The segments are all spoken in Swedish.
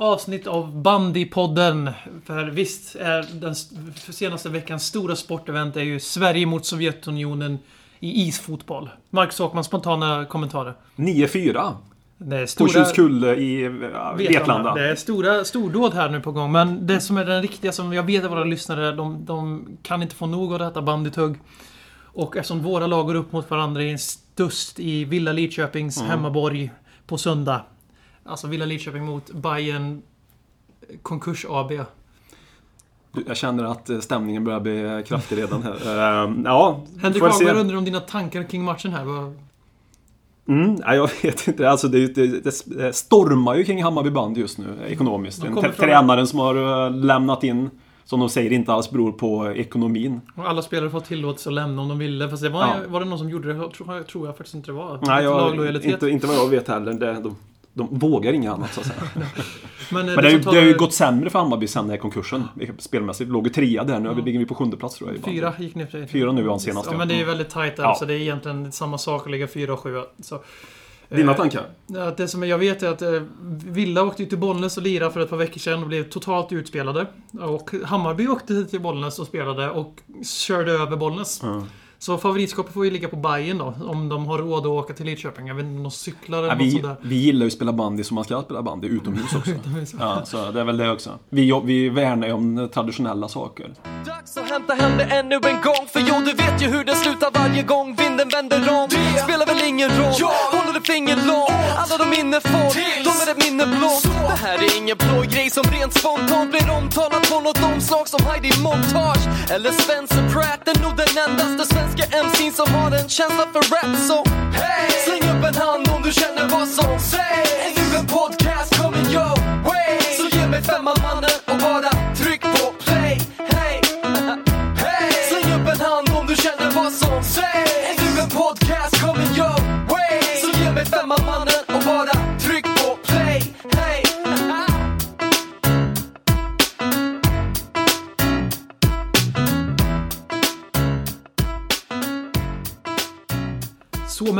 avsnitt av Bandypodden. För visst är den senaste veckans stora sportevent är ju Sverige mot Sovjetunionen i isfotboll. Marcus Åkman, spontana kommentarer? 9-4. Det är På. Tjuskulle i ja, Vetlanda. Det är stora stordåd här nu på gång. Men det som är den riktiga, som jag vet att våra lyssnare, de, de kan inte få nog av detta bandytugg. Och eftersom våra lag går upp mot varandra i en stust i Villa Lidköpings Mm. hemmaborg på söndag. Alltså Villa Lidköping mot Bayern Konkurs AB. Jag känner att eh, stämningen börjar bli kraftig redan här. Eh, Ja, Henrik. Hagberg undrar om dina tankar kring matchen här. Mm, nej, jag vet inte. Alltså, det, det, det stormar ju kring Hammarby band just nu ekonomiskt. Tränaren som har eh, lämnat in, som de säger, inte alls beror på ekonomin. Och alla spelare får tillåtelse att lämna om de ville. Fast det var, Ja. var det någon som gjorde det? Jag tror, jag tror jag faktiskt inte det var. Nej, jag, inte, inte vad jag vet heller. Det, de, de vågar inget annat så att säga. Men, eh, Men det, har ju- det har ju gått sämre för Hammarby sen den här konkursen. Spelmässigt. Låg ju trea där, nu ligger vi på sjunde plats tror jag. Fyra gick ner till... Fyra nu var han senast, Ja, ja. men det är ju Mm. väldigt tajt där. Ja. Så det är egentligen samma sak att ligga fyra och sjua. Så, Dina eh, tankar? Ja, det som jag vet är att eh, Villa åkte till Bollnäs och lirade för ett par veckor sedan och blev totalt utspelade. Och Hammarby åkte till Bollnäs och spelade och körde över Bollnäs. Ja. Så favoritskapet får ju ligga på Bayern då, om de har råd att åka till Lidköping. Jag vet inte om de cyklar eller Ja, något vi, sånt där. vi gillar ju att spela bandy som man ska spela bandy utomhus också. Utomhus. Ja, så det är väl det också. Vi, vi värnar ju om traditionella saker. Dags att hämta hem det ännu en gång För jo, du vet ju hur det slutar varje gång vinden vänder om Det spelar väl ingen roll, du finger långt Alla de minne får, de är ett minne blått Det här är ingen plojgrej som rent spontant blir omtalat på något omslag som Heidi Montage Eller Spencer Pratt, är nog den endaste svenska MC'n som har en känsla för rap Så hey! släng upp en hand om du känner vad som sägs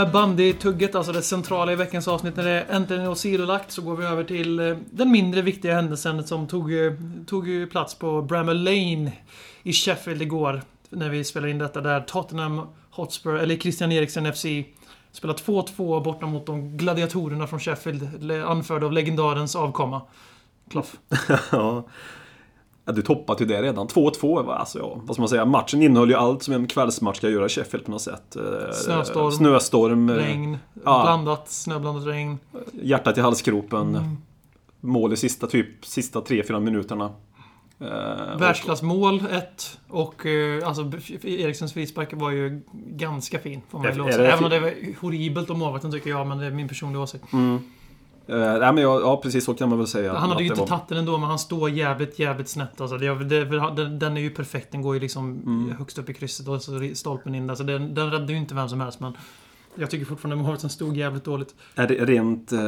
med bandytugget, alltså det centrala i veckans avsnitt, när det äntligen är åsidolagt så går vi över till eh, den mindre viktiga händelsen som tog, eh, tog plats på Bramall Lane i Sheffield igår. När vi spelade in detta där Tottenham Hotspur, eller Christian Eriksen FC, spelar 2-2 borta mot de gladiatorerna från Sheffield, anförda av legendarens avkomma. Kloff. ja. Ja, du toppade ju det redan. 2-2 var alltså, ja, vad ska man säga, matchen innehöll ju allt som en kvällsmatch ska göra i Sheffield på något sätt. Eh, Snöstorm. Snöstorm. eh, Regn, Ja. blandat, snöblandat regn. Hjärtat i halsgropen. Mm. Mål i sista typ, sista 3-4 minuterna. Eh, Världsklassmål, ett. Och eh, alltså Eriksens frispark var ju ganska fin, får man ju. Även om det var horribelt om målvakten tycker jag, men det är min personliga åsikt. Eh, nej men jag, ja precis så kan man väl säga. Han hade ju inte var- tagit den ändå, men han står jävligt, jävligt snett. Alltså, det, det, den, den är ju perfekt. Den går ju liksom Mm. högst upp i krysset och så stolpen in där. Så den, den räddar ju inte vem som helst, men jag tycker fortfarande att målvakten stod jävligt dåligt. Är det rent eh,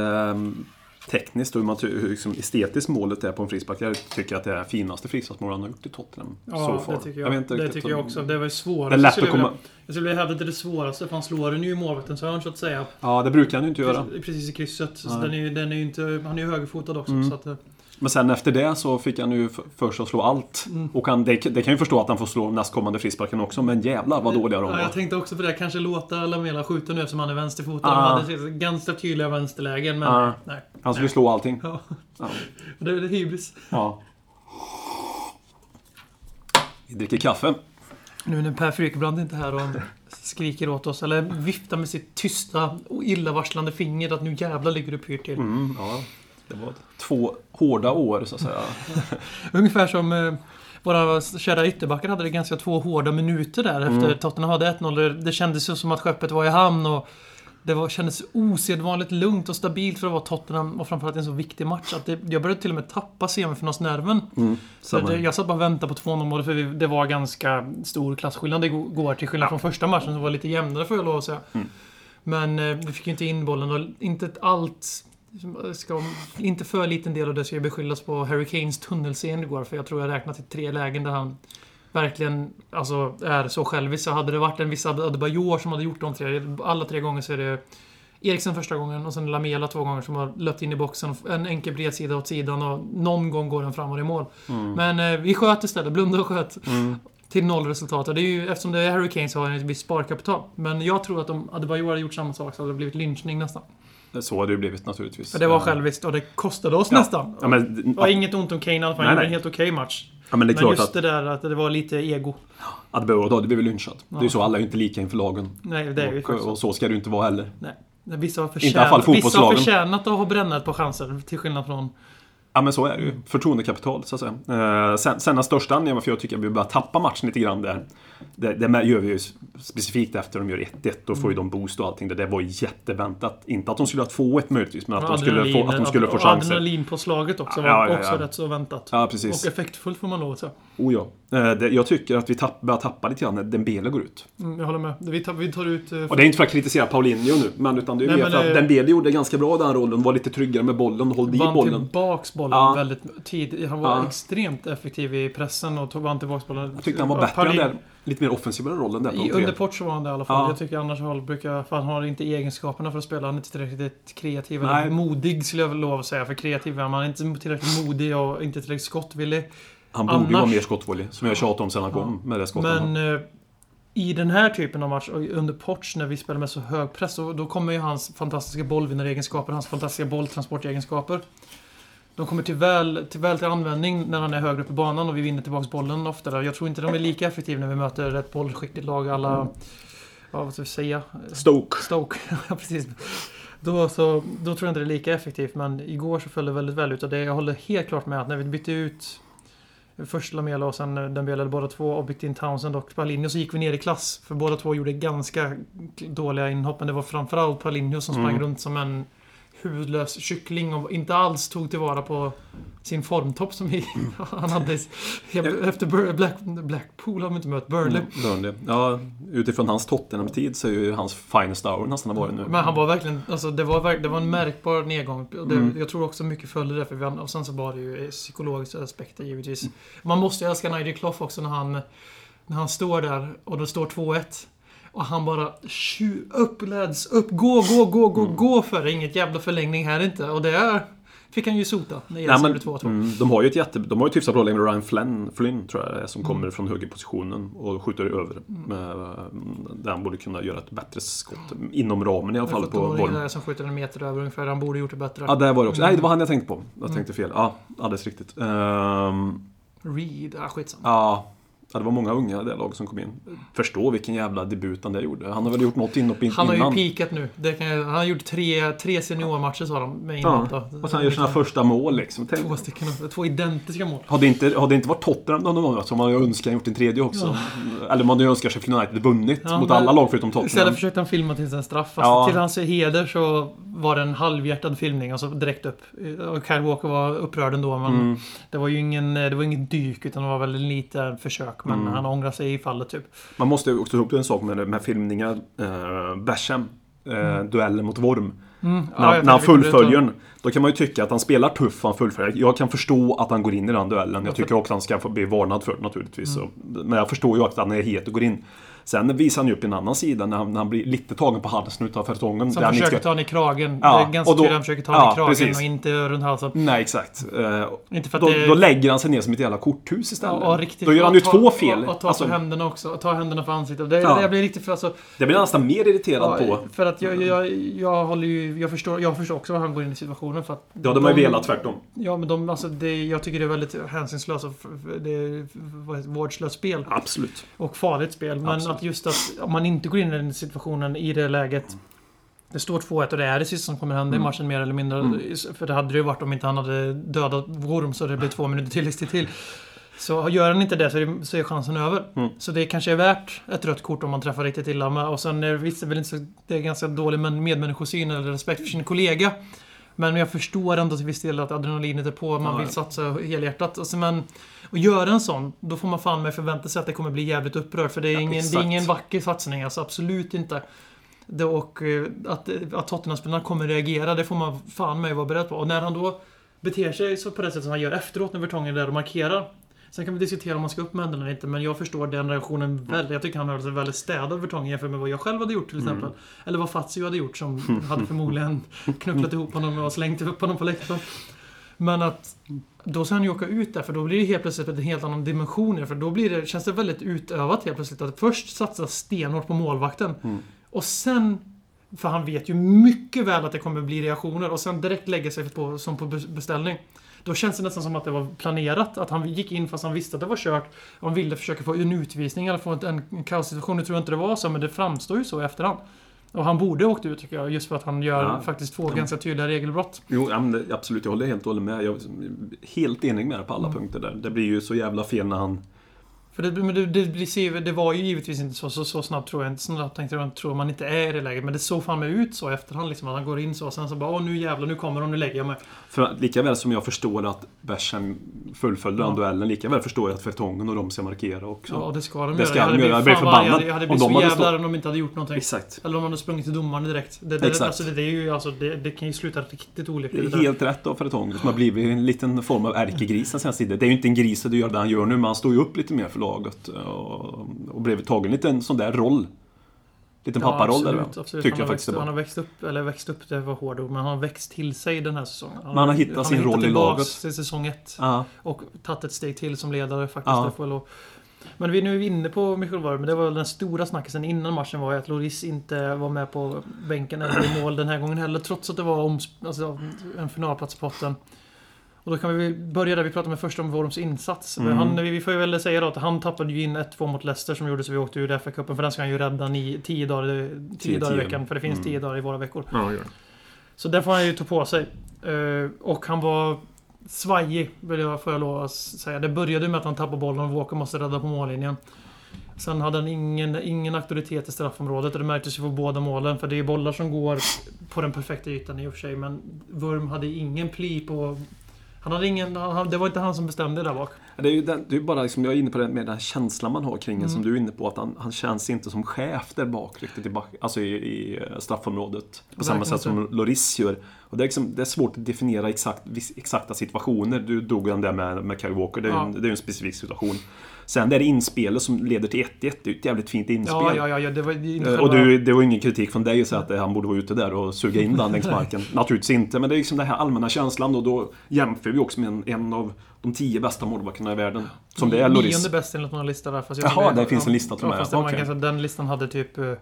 tekniskt och hur, man, hur liksom estetiskt målet är på en frispark. Jag tycker att det är det finaste frisparksmålet han har gjort i Tottenham. Ja, det tycker jag. inte det tycker jag också. Det var ju svårast. Det är lätt att jag komma- Jag skulle vilja hävda att det är det svåraste, för han slår den ju i målvaktens hörn så att säga. Ja, det brukar han ju inte göra. Precis, precis i krysset. Den är, den är inte, han är ju högerfotad också. Mm. Så att, eh, Men sen efter det så fick han ju f- för sig att slå allt. Mm. Och han, det, det kan ju förstå att han får slå nästkommande frisparken också, men jävlar vad dåliga de ja, var. jag tänkte också på det. Kanske låta Lamela skjuta nu eftersom han är vänsterfotad. Ah. Han hade ganska tydliga vänsterlägen, men Ah. nej. Han skulle slå allting. Ja. Ja. Det är det är hybris. ja. Vi dricker kaffe. Nu när Per Frykebrand inte är här och skriker åt oss, eller viftar med sitt tysta och illavarslande finger att nu jävlar ligger du pyrt till. Mm, ja. Det var två hårda år så att säga. Ungefär som eh, våra kära ytterbackar hade det ganska två hårda minuter där efter Mm. Tottenham hade 1-0. Det- kändes ju som att skeppet var i hamn och det var, kändes osedvanligt lugnt och stabilt för att vara Tottenham och framförallt en så viktig match. Att det, jag började till och med tappa semifinalsnerven. Mm, Så samma. det, jag satt bara och väntade på 2-0 målet för vi, det var ganska stor klasskillnad igår till skillnad från första matchen som var lite jämnare får jag lov att säga. Mm. Men eh, vi fick ju inte in bollen och inte allt Ska, inte för liten del av det ska ju beskyllas på Harry Kanes tunnelseende igår, för jag tror jag räknat till tre lägen där han verkligen alltså, är så självisk. Så hade det varit en viss Adebayor som hade gjort de tre, alla tre gånger så är det Eriksen första gången och sen Lamela två gånger som har löpt in i boxen. En enkel bredsida åt sidan och någon gång går den framåt i mål. Mm. Men eh, vi sköt istället. Blundade och sköt. Till noll resultat. Och det är ju, eftersom det är Harry Kane så har han ett visst sparkapital. Men jag tror att om Adebayor hade gjort samma sak så hade det blivit lynchning nästan. Så har det ju blivit naturligtvis. För det var Eh, själviskt och det kostade oss Ja. nästan. Ja, men, Det var inget ont om Kane. Nej, Han gjorde nej. en helt okej match. ja, men det Men just att det där att det var lite ego. Adebayor då hade blivit lynchad. Det är ju Ja. så, alla är ju inte lika inför lagen. Nej, det är ju och, och så ska det ju inte vara heller. Nej. Vissa har, förtjänat, vissa har förtjänat att ha brännat på chanser. Till skillnad från... Ja men så är det ju. Förtroendekapital så att säga. Eh, sen, sen den största anledningen varför jag tycker att vi börjar tappa matchen lite grann där. Det, det gör vi ju specifikt efter de gör 1-1. Då får ju de boost och allting. Det, det var ju jätteväntat. Inte att de skulle ha 2-1 möjligtvis, men att de skulle få, att de skulle få chanser. Adrenalinpåslaget också Ja, var ja, ja. också rätt så väntat. Ja, precis. Och effektfullt får man lov att säga. Oh ja. Eh, jag tycker att vi tapp, börjar tappa lite grann när Dembele går ut. Mm, jag håller med. Vi tar, vi tar ut... eh, Och det är inte för att kritisera Paulinho nu, men utan det är Nej, mer för att Dembele gjorde ganska bra den rollen. Var lite tryggare med bollen höll i vann bollen. tillbaks bollen Ja. väldigt tidigt. Han var Ja. extremt effektiv i pressen och vann tillbaks bollen. Jag tyckte han var Ja, bättre Paulin- där. Lite mer offensiv i den rollen där I, under Port så var han det i alla fall. Ja. Jag tycker annars håll brukar... För han har inte egenskaperna för att spela. Han är inte tillräckligt kreativ Nej. eller modig skulle jag väl lov att säga. För kreativ är han. Inte tillräckligt modig och inte tillräckligt skottvillig. Han borde ju Annars- vara mer skottvillig, som jag tjatat om sen han kom med det skottet. Men eh, i den här typen av match, och under Ports när vi spelar med så hög press, då, då kommer ju hans fantastiska bollvinnaregenskaper, hans fantastiska bolltransportegenskaper. De kommer till väl, till väl till användning när han är högre upp i banan och vi vinner tillbaks bollen oftare. Jag tror inte de är lika effektiva när vi möter ett bollskickligt lag alla... Ja, vad ska vi säga? Stoke. Stoke. ja, precis. Då, så, då tror jag inte det är lika effektivt, men igår så föll det väldigt väl ut. Och det, jag håller helt klart med att när vi bytte ut först Lamela och sen Dembele båda två och bytte in Townsend och Paulinho så gick vi ner i klass. För båda två gjorde ganska dåliga inhopp, men det var framförallt Paulinho som sprang Mm. runt som en hudlös kyckling och inte alls tog tillvara på sin formtopp som vi, han hade efter Black, Blackpool har vi inte mött, Burnley. Mm, Burnley. Ja, utifrån hans Tottenham-tid så är ju hans finest hour nästan har varit nu. Men han var verkligen, alltså det var, det var en märkbar nedgång. Det, Mm. Jag tror också mycket följde det för vi, och sen så var det ju psykologiska aspekter givetvis. Man måste ju älska Nigel Clough också när han, när han står där och det står 2-1. Och han bara upp lads, upp, gå, gå, gå, gå, Mm. gå för det. Inget jävla förlängning här inte. Och det är, fick han ju sota när men, gjorde 2-2. mm, de har ju ett jätte... De har ju ett hyfsat bra läge med Ryan Flynn, Flynn tror jag som kommer från högerpositionen och skjuter över. Med, där han borde kunna göra ett bättre skott. Inom ramen i alla fall på 17-åringen bollen. där som skjuter en meter över ungefär. Han borde gjort det bättre. Ja, där var det också. Nej, det var han jag tänkte på. Jag Mm. tänkte fel. Ja, alldeles riktigt. Ehm, Reed, ah, skitsamma. ja, ja, det var många unga i det laget som kom in. Förstå vilken jävla debut han där gjorde. Han har väl gjort något inhopp in, Han har ju innan. peakat nu. Kan han har gjort tre, tre seniormatcher sa de med inhopp Ja, och sen gör sina första mål liksom. Tänk, Två stycken, två identiska mål. Hade inte, hade inte varit Tottenham någon gång som man ju önskar gjort en tredje också. Eller man önskar Sheffield United vunnit Ja, mot alla lag förutom Istället Tottenham. försökte han filma till en straff. Fast Ja. till hans heder så var det en halvhjärtad filmning. Alltså direkt upp. Och Kyle Walker var upprörd ändå. Men Mm. det var ju ingen, det var ingen dyk utan det var väl lite försök. Men Mm. han ångrar sig i fallet typ. Man måste också ta upp en sak med, med filmningar. Uh, Basham. Uh, duellen mot Worm. Mm. När, Ja, jag när han fullföljer den. Då kan man ju tycka att han spelar tuff, han fullföljer. Jag kan förstå att han går in i den duellen. Jag tycker också att han ska bli varnad för det naturligtvis. Mm. Så, men jag förstår ju att han är het och går in. Sen visar han ju upp en annan sida när han, när han blir lite tagen på halsen utav Fertongen. Som försöker ska- ta honom i kragen. Ja, det är ganska och då- tydligt han försöker ta ja, honom i kragen precis. och inte runt halsen. Nej, exakt. Eh, Inte för att då, det... då lägger han sig ner som ett jävla korthus istället. Ja, riktigt. då gör han ju Och två fel. Och, och ta Alltså, händerna också. Ta händerna för ansiktet. Det, Ja. det jag blir riktigt för alltså, det blir jag nästan mer irriterad Ja, på. För att jag, jag, jag håller ju... Jag förstår, jag förstår också hur han går in i situationen för att... Det hade man ju velat tvärtom. Ja, men de, alltså, det, jag tycker det är väldigt hänsynslöst och det är vårdslöst spel. Absolut. Och farligt spel. Men Absolut. Att just att om man inte går in i den situationen i det läget. Det står 2-1 och det är det sista som kommer hända i Mm. matchen mer eller mindre. Mm. För det hade det ju varit om inte han hade dödat Worm så det blev två minuter tilläggstid till. Så gör han inte det så är, så är chansen över. Mm. Så det kanske är värt ett rött kort om man träffar riktigt illa. Och sen är det visst, är väl inte så, det är ganska dålig medmänniskosyn eller respekt för sin kollega. Men jag förstår ändå till viss del att adrenalinet är på. Man Ja, vill satsa helhjärtat. Alltså, men att göra en sån, då får man fan med förvänta sig att det kommer bli jävligt upprörd. För det är, Ja, ingen, det är ingen vacker satsning. Alltså absolut inte. Det, och eh, att, att Tottenham-spelarna kommer reagera, det får man fan med vara beredd på. Och när han då beter sig så på det sättet som han gör efteråt när Vertongen är där och markerar. Sen kan vi diskutera om man ska upp med händerna eller inte, men jag förstår den reaktionen väldigt. Jag tycker han höll sig väldigt städad Vertongen jämfört med vad jag själv hade gjort till exempel. Eller vad Fazio hade gjort som hade förmodligen knucklat ihop honom och slängt upp honom på läktaren. Men att då ska han ju åka ut där, för då blir det helt plötsligt en helt annan dimension För då blir det, känns det väldigt utövat helt plötsligt. Att först satsa stenhårt på målvakten. Och sen... För han vet ju mycket väl att det kommer bli reaktioner och sen direkt lägga sig på, som på bes- beställning. Då känns det nästan som att det var planerat. Att han gick in fast han visste att det var kört. Och han ville försöka få en utvisning eller få en, en kaossituation. Nu tror jag inte det var så, men det framstår ju så i efterhand. Och han borde ha åkt ut tycker jag, just för att han gör Ja. faktiskt två ganska tydliga regelbrott. Jo, ja, absolut. Jag håller helt och hållet med. Jag är helt enig med dig på alla Mm. punkter där. Det blir ju så jävla fel när han... För det, men det, det, det, ser- det var ju givetvis inte så, så, så snabbt tror jag inte. Snabbt tänkte jag tror man inte är i det läget. Men det såg fan ut så i efterhand liksom. Att han går in så och sen så bara åh nu jävlar, nu kommer de, nu lägger jag mig. För lika väl som jag förstår att Bärsen fullföljde den duellen, lika väl förstår jag att Fertongen och de ska markera också. Ja, det ska de Det göra. ska Jag hade de göra. Jag blivit blir förbannad Jag hade om blivit de så hade jävlar stått- om de inte hade gjort någonting. Exakt. Eller om de hade sprungit till domaren direkt. Det, det, Exakt. Alltså, det, är ju alltså, det, det kan ju sluta riktigt Det olyckligt. är det där. helt rätt av Fertongen som har blivit en liten form av ärkegris den senaste tiden. Det är ju inte en gris att göra det han gör nu, men han står ju upp lite mer för laget. Och, och blev tagen lite en sån där roll. Liten papparoll absolut, eller? absolut. Tycker han jag har faktiskt växt, Han har växt upp, eller växt upp, det var hård men han har växt till sig den här säsongen. Men han har hittat sin roll i laget. till säsong ett. Ja, Och tagit ett steg till som ledare faktiskt. Ja. lov. Men vi, nu är vi inne på Michael Varv, men det var den stora snackisen innan matchen var ju att Loris inte var med på bänken eller i mål den här gången heller. Trots att det var alltså, en finalplats i potten. Och då kan vi börja där vi pratade med först om Worms insats. Mm. Han, vi får ju väl säga då att han tappade ju in 1-2 mot Leicester som gjorde så vi åkte ur FA-cupen. För den ska han ju rädda 10 dagar, 10 dagar i veckan. För det finns Mm. 10 dagar i våra veckor. ja, gör Så det får han ju ta på sig. Eh, och han var svajig, vill jag, får jag lov att säga. Det började med att han tappade bollen och Walker måste rädda på mållinjen. Sen hade han ingen, ingen auktoritet i straffområdet och det märktes ju på båda målen. För det är bollar som går på den perfekta ytan i och för sig. Men Wurm hade ingen pli på... Han hade ingen... Han, det var inte han som bestämde där bak. Det är ju den, det är bara liksom, jag är inne på det med den känslan man har kring Mm. som du är inne på, att han, han känns inte som chef där bak riktigt i, back, alltså i, i eh, straffområdet. På samma sätt som Loris gör. Och det, är liksom, det är svårt att definiera exakt, exakta situationer. Du drog den där med, med Kyle Walker, det är ju Ja. en, en specifik situation. Sen det är inspelet som leder till 1-1, det är ju ett jävligt fint inspel. Ja, ja, ja, ja. Det var inte Eh, Och du, det var ingen kritik från dig att säga att han borde vara ute där och suga in den längs marken. Naturligtvis inte, men det är liksom den här allmänna känslan och då jämför vi också med en, en av de tio bästa målvakterna i världen. Som det är Loris. Nionde bäst enligt någon lista där. Fast jag Jaha, det finns en lista till och med. fast det Okej. ganska, Den listan hade typ eh,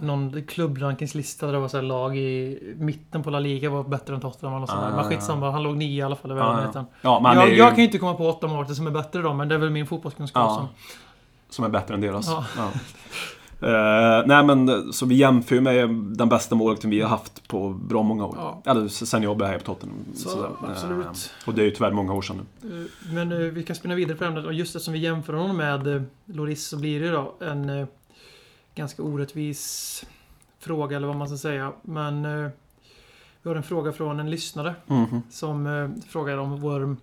någon klubbrankingslista där det var så lag i mitten på La Liga var bättre än Tottenham eller sånt. Ah. Men skitsamma, han låg nio i alla fall i Ja, världen. ja. Jag, ju, jag kan ju inte komma på åtta målvakter som är bättre då, men det är väl min fotbollskunskap Ja. som... som är bättre än deras. Ja. Ja. Eh, nej men så vi jämför med den bästa målvakten vi har haft på bra många år. Ja. Eller sen jag började här på Tottenham. Så, sådär. absolut. Eh, och det är ju tyvärr många år sedan nu. Eh, Men vi kan spinna vidare på ämnet. Och just eftersom vi jämför honom med Loris så blir det ju då en ganska orättvis fråga, eller vad man ska säga. Men eh, vi har en fråga från en lyssnare Mhm. som eh, frågar om Worm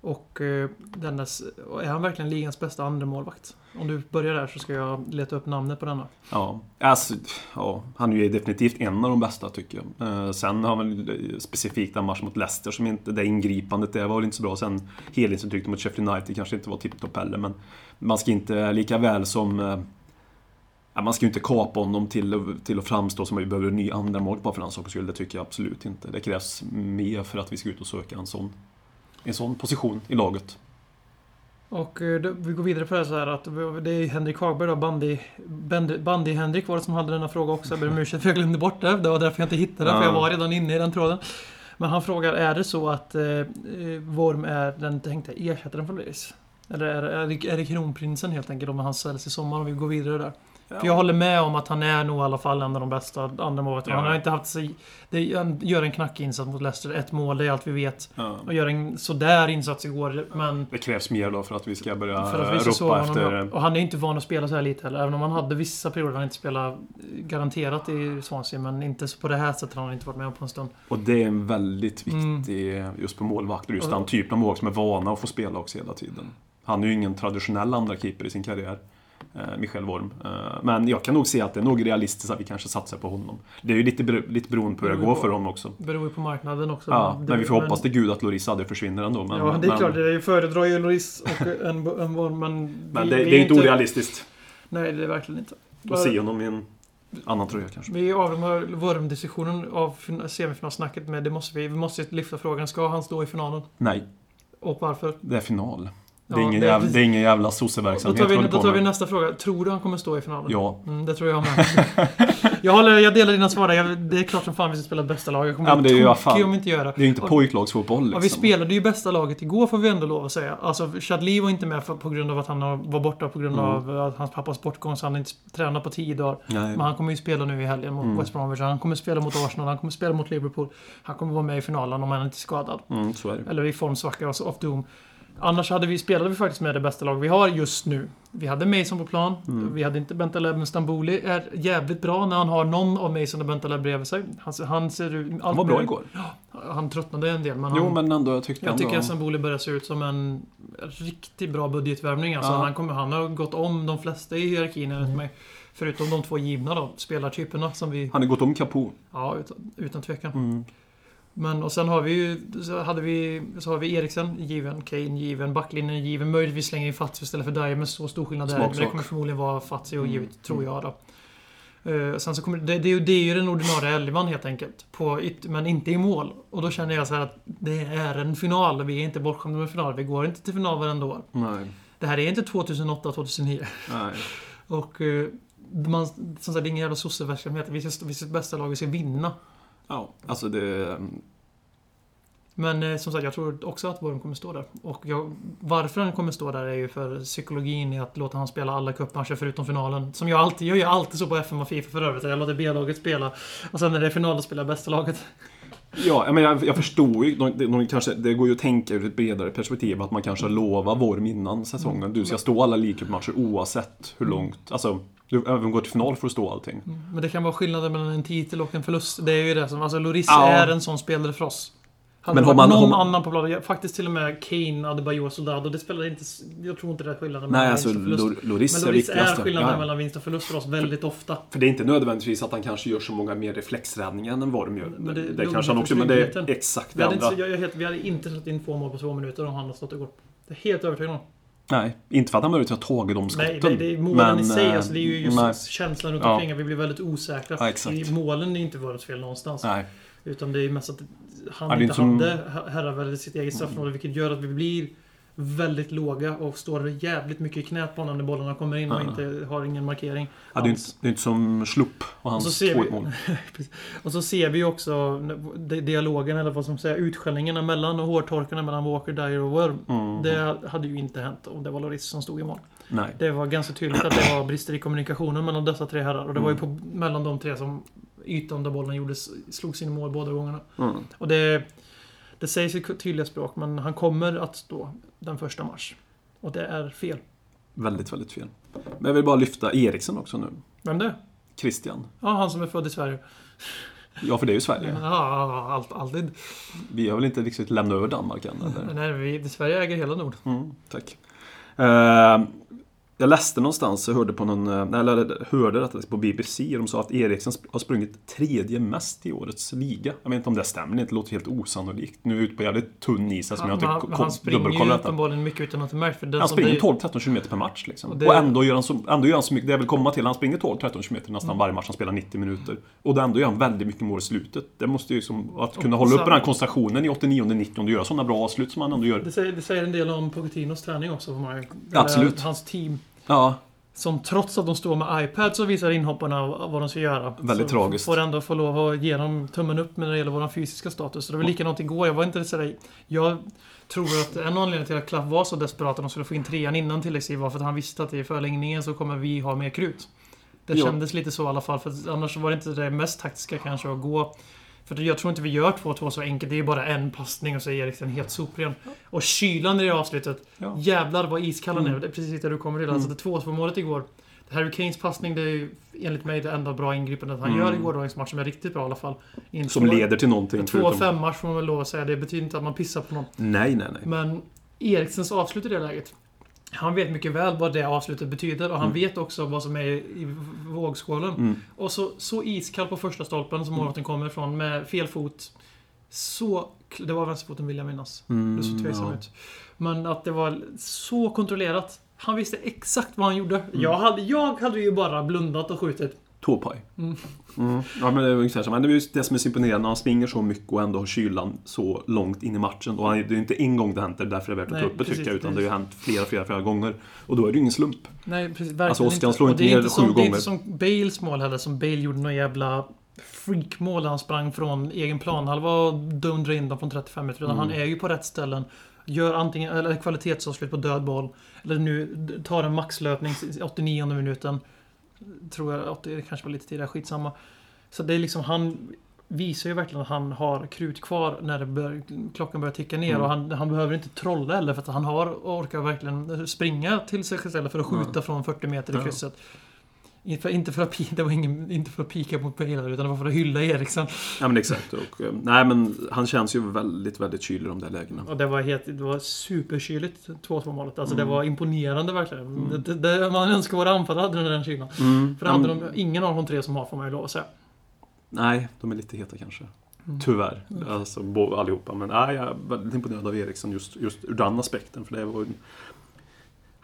och eh, dennes... Är han verkligen ligans bästa andra målvakt? Om du börjar där så ska jag leta upp namnet på denna. Ja. Alltså, ja, han är ju definitivt en av de bästa tycker jag. Eh, sen har väl eh, specifikt den matchen mot Leicester som inte, det ingripandet det var väl inte så bra. Sen helhetsintrycket mot Sheffield United kanske inte var tipptopp heller. Men man ska inte, lika väl som eh, man ska ju inte kapa honom till, till att framstå som att vi behöver en ny andra mål bara för den sakens skull. Det tycker jag absolut inte. Det krävs mer för att vi ska ut och söka en sån, en sån position i laget. Och eh, då, vi går vidare på det så här att det är Henrik Hagberg då, bandy, bandy, var det som hade denna fråga också. Jag ber om ursäkt för jag glömde bort det. Det var därför jag inte hittade det, för jag Ja. var redan inne i den tråden. Men han frågar, är det så att eh, eh, Worm är den tänkta ersättaren för Leris? Eller är, är, är det kronprinsen helt enkelt om han säljs i sommar om vi går vidare där? För jag håller med om att han är nog i alla fall en av de bästa andra målvakterna. Ja. Han har inte haft sig... Det, han gör en knackig insats mot Leicester. Ett mål, det är allt vi vet. Ja. Och gör en sådär insats igår, men... Det krävs mer då för att vi ska börja För att visa så ropa efter... Och han är inte van att spela så här lite heller. Även om han hade vissa perioder han inte spelade garanterat i Swansea. Men inte så på det här sättet har han inte varit med på en stund. Och det är en väldigt Mm. viktig, just på målvakter, just Och- den typen av målvakt som är vana att få spela också hela tiden. Han är ju ingen traditionell andra keeper i sin karriär. Eh, Michel Worm. Eh, men jag kan nog se att det är nog realistiskt att vi kanske satsar på honom. Det är ju lite, lite beroende på hur det går för honom också. Beror ju på marknaden också. Ja, Det- men vi får hoppas till gud att Loris aldrig försvinner ändå. Men, ja, det är men, klart. Jag föredrar ju Loris och en, en Worm, men... Men det, det är inte orealistiskt Nej, det är verkligen inte. att se honom i en annan tröja kanske. Vi avrundar Worm-diskussionen av fin- semifinalsnacket med det måste vi, vi måste lyfta frågan. Ska han stå i finalen? Nej, Och varför? det är final. Det är, Ja, ingen, det jävla, det är ingen jävla Då sosseverksamhet tar, vi, då tar vi nästa fråga. Tror du han kommer stå i finalen? Ja. Mm, det tror jag med. jag, håller, jag delar dina svar där. Jag, Det är klart som fan vi ska spela bästa lag. Jag kommer Ja, men det är ju fan. om inte gör det. Är ju inte pojklagsfotboll liksom. Ja, vi spelade ju bästa laget igår får vi ändå lov att säga. Alltså, Chadli var inte med för, på grund av att han var borta på grund Mm. av att hans pappas bortgång, så han inte tränat på tio dagar. Nej. Men han kommer ju spela nu i helgen mot Mm. West Bromwich. Han kommer spela mot Arsenal, han kommer spela mot Liverpool. Han kommer vara med i finalen om han inte är skadad. Mm, så är det. Eller i formsvacka, alltså off doom. Annars hade vi, spelade vi faktiskt med det bästa lag vi har just nu. Vi hade Mason på plan. Mm. Vi hade inte Bentaleb, men Stamboli är jävligt bra när han har någon av Mason och Bentaleb bredvid sig. Han, han ser. Han var bra igår. Han tröttnade en del, men han, Jo, men ändå. Jag tyckte jag ändå... tycker att Stamboli börjar se ut som en riktigt bra budgetvärvning. Alltså, Ja. han, kommer, han har gått om de flesta i hierarkin enligt mig. Förutom de två givna då, spelartyperna som vi... Han har gått om Capo. Ja, utan, utan tvekan. Mm. Men och sen har vi ju... Så, hade vi, så har vi Eriksen given, Kane given, backlinjen given. Möjligtvis slänger in Fatsi istället för Dyer, men så stor skillnad där. Men det kommer förmodligen vara Fatsi och Mm. givet, tror jag då. Eh, sen så kommer det, det, är ju- det är ju den ordinarie elvan helt enkelt. På, men inte i mål. Och då känner jag så här att det är en final. Vi är inte bortskämda med final. Vi går inte till final varenda år. Nej. Det här är inte 2008-2009. Nej. Och eh, man, som sagt, det är ingen jävla sosseverksamhet. Vi ska, vi ska bästa lag, vi ska vinna. Ja, alltså det... Men eh, som sagt, jag tror också att Worm kommer stå där. Och jag, varför han kommer stå där är ju för psykologin i att låta han spela alla cupmatcher förutom finalen. Som jag alltid jag gör alltid så på FM och Fifa för övrigt. Jag låter B-laget spela. Och sen när det är final, då spelar jag bästa laget. Ja, men jag, jag förstår ju. De, de, kanske, det går ju att tänka ur ett bredare perspektiv att man kanske lovar Worm innan säsongen. Du ska stå alla League-matcher oavsett hur långt. Alltså, du även går till final för att stå allting. Men det kan vara skillnaden mellan en titel och en förlust. Det är ju det som... Alltså Loris Ja. är en sån spelare för oss. Hade Men har man- någon har annan på planen, faktiskt till och med Kane, Adebayor, Soldado, det spelar inte... Jag tror inte det är skillnaden Nej, mellan alltså vinst och förlust. Lor- Loris Men är Loris är viktigast. skillnaden Ja. mellan vinst och förlust för oss väldigt ofta. För det är inte nödvändigtvis att han kanske gör så många mer reflexräddningar än Worm gör. Men det- det, det kanske han är också, men det är exakt det hade, inte, andra. jag, jag, är helt, vi hade inte släppt in två mål på två minuter om han hade stått igår. Det är helt övertygad om. Nej, inte för att han möjligtvis har tagit de skotten. Nej, det är målen i sig. eh, Alltså, det är ju just nej. känslan runt Ja. omkring att vi blir väldigt osäkra. Ja, exakt. I målen är inte vårt fel någonstans. Nej. Utan det är mest att han Ja, inte som- hade her- herravälde sitt eget straffområde. Vilket gör att vi blir väldigt låga och står jävligt mycket i knät på honom när bollarna kommer in och inte har ingen markering. Ja, det, är inte, det är inte som Slupp och Och hans så ser vi- mål. Och så ser vi också di- dialogen, eller vad som säger, utskällningarna mellan och hårtorkarna mellan Walker, Dyer och Worm. Mm. Det hade ju inte hänt om det var Loris som stod i mål. Nej. Det var ganska tydligt att det var brister i kommunikationen mellan dessa tre herrar. Och det var ju på, mellan de tre som ytan där bollen gjordes, slogs in i mål båda gångerna. Mm. Och det, det sägs i tydliga språk, men han kommer att stå den första mars. Och det är fel. Väldigt, väldigt fel. Men jag vill bara lyfta Eriksen också nu. Vem det? Christian. Ja, han som är född i Sverige. Ja, för det är ju Sverige. Ja, allt, alltid. Vi har väl inte riktigt lämnat över Danmark än, eller? Nej, vi, Sverige äger hela Nord. Mm, tack. Eh, jag läste någonstans, jag hörde på någon, eh, eller hörde detta på BBC, de sa att Eriksen har sprungit tredje mest i årets liga. Jag vet inte om det stämmer, det låter helt osannolikt. Nu är jag ute på jävligt tunn is eftersom jag inte ko- han springer ju dubbelkollat uppenbarligen mycket utan att det märks. För den Han som springer det- 12-13 km per match liksom. Och Och, det- ändå, gör han så, ändå gör han så mycket, det jag vill komma till, han springer 12-13 km nästan Mm. varje match, han spelar 90 minuter. Och ändå gör han väldigt mycket mål i slutet. Det måste ju som, att kunna Och hålla upp den här koncentrationen i 89-90 och göra sådana bra avslut som han ändå gör. Det säger, det säger en del om Pochettinos träning också. Man, ju- Absolut. Hans team. Ja, Som trots att de står med iPads och visar inhopparna vad de ska göra. Väldigt så tragiskt. Får ändå få lov att ge dem tummen upp när det gäller vår fysiska status. Så det var likadant igår. Jag var inte sådär... Jag tror att en anledning till att Klaff var så desperat att de skulle få in trean innan tilläggstid var för att han visste att i förlängningen så kommer vi ha mer krut. Det Ja. kändes lite så i alla fall. För annars var det inte det mest taktiska kanske att gå för jag tror inte vi gör 2-2 så enkelt. Det är bara en passning och så är Eriksen helt sopren. Och kylan i det avslutet. Ja. Jävlar vad iskall han är. Mm. Det är precis där du kommer till. Alltså det 2-2 målet igår. Harry Kanes passning, det är ju enligt mig det enda bra ingripandet han Mm. gör i gårdagens match som är riktigt bra i alla fall. Inte som leder till någonting. En 2-5 match får man väl lov att säga. Det betyder inte att man pissar på någon. Nej, nej, nej. Men Eriksens avslut i det läget. Han vet mycket väl vad det avslutet betyder och han Mm. vet också vad som är i vågskålen. Mm. Och så, så iskall på första stolpen som målvakten kommer ifrån med fel fot. Så... Det var vänsterfoten vill jag minnas. Mm, Det såg tveksam ja. ut. Men att det var så kontrollerat. Han visste exakt vad han gjorde. Mm. Jag, hade, jag hade ju bara blundat och skjutit. Tåpaj. Mm. Mm. Ja, men det är ungefär så. Men det är just det som är så imponerande. Han springer så mycket och ändå har kylan så långt in i matchen. Och han, det är ju inte en gång det hänt, det är därför det är värt att ta upp det tycker jag. Utan det har ju hänt flera, flera, flera gånger. Och då är det ju ingen slump. Nej, precis. Alltså, Oskar inte. slår inte det är ner som, sju Det är inte gånger. som Bales mål heller, som Bale gjorde någon jävla freakmål där han sprang från egen planhalva och dundrade in dem från 35 meter. Utan Mm. han är ju på rätt ställen. Gör antingen eller kvalitetsavslut på död boll. Eller nu tar en maxlöpning i 89 minuten. Tror jag, 80, det kanske var lite tidigare, skitsamma. Så det är liksom, han visar ju verkligen att han har krut kvar när bör, klockan börjar ticka ner. Mm. Och han, han behöver inte trolla heller för att han har, orkar verkligen springa till sig själv för att skjuta Mm. från 40 meter i Ja. Inte för, inte för att det var ingen, inte för att pika mot Bale utan det var för att hylla Eriksson. Ja men exakt. Och, eh, nej men han känns ju väldigt, väldigt kylig i de där lägena. Och det var helt, det var superkyligt 2-2 målet. Alltså Mm. det var imponerande verkligen. Mm. Det, det, man önskar våra anfallare hade den kylan. Mm. För det hade de, ingen av de tre som har får man ju lov att säga. Nej, de är lite heta kanske. Mm. Tyvärr. Alltså, bo- allihopa. Men nej, jag är väldigt imponerad av Eriksson just, just ur den aspekten. För det var ju,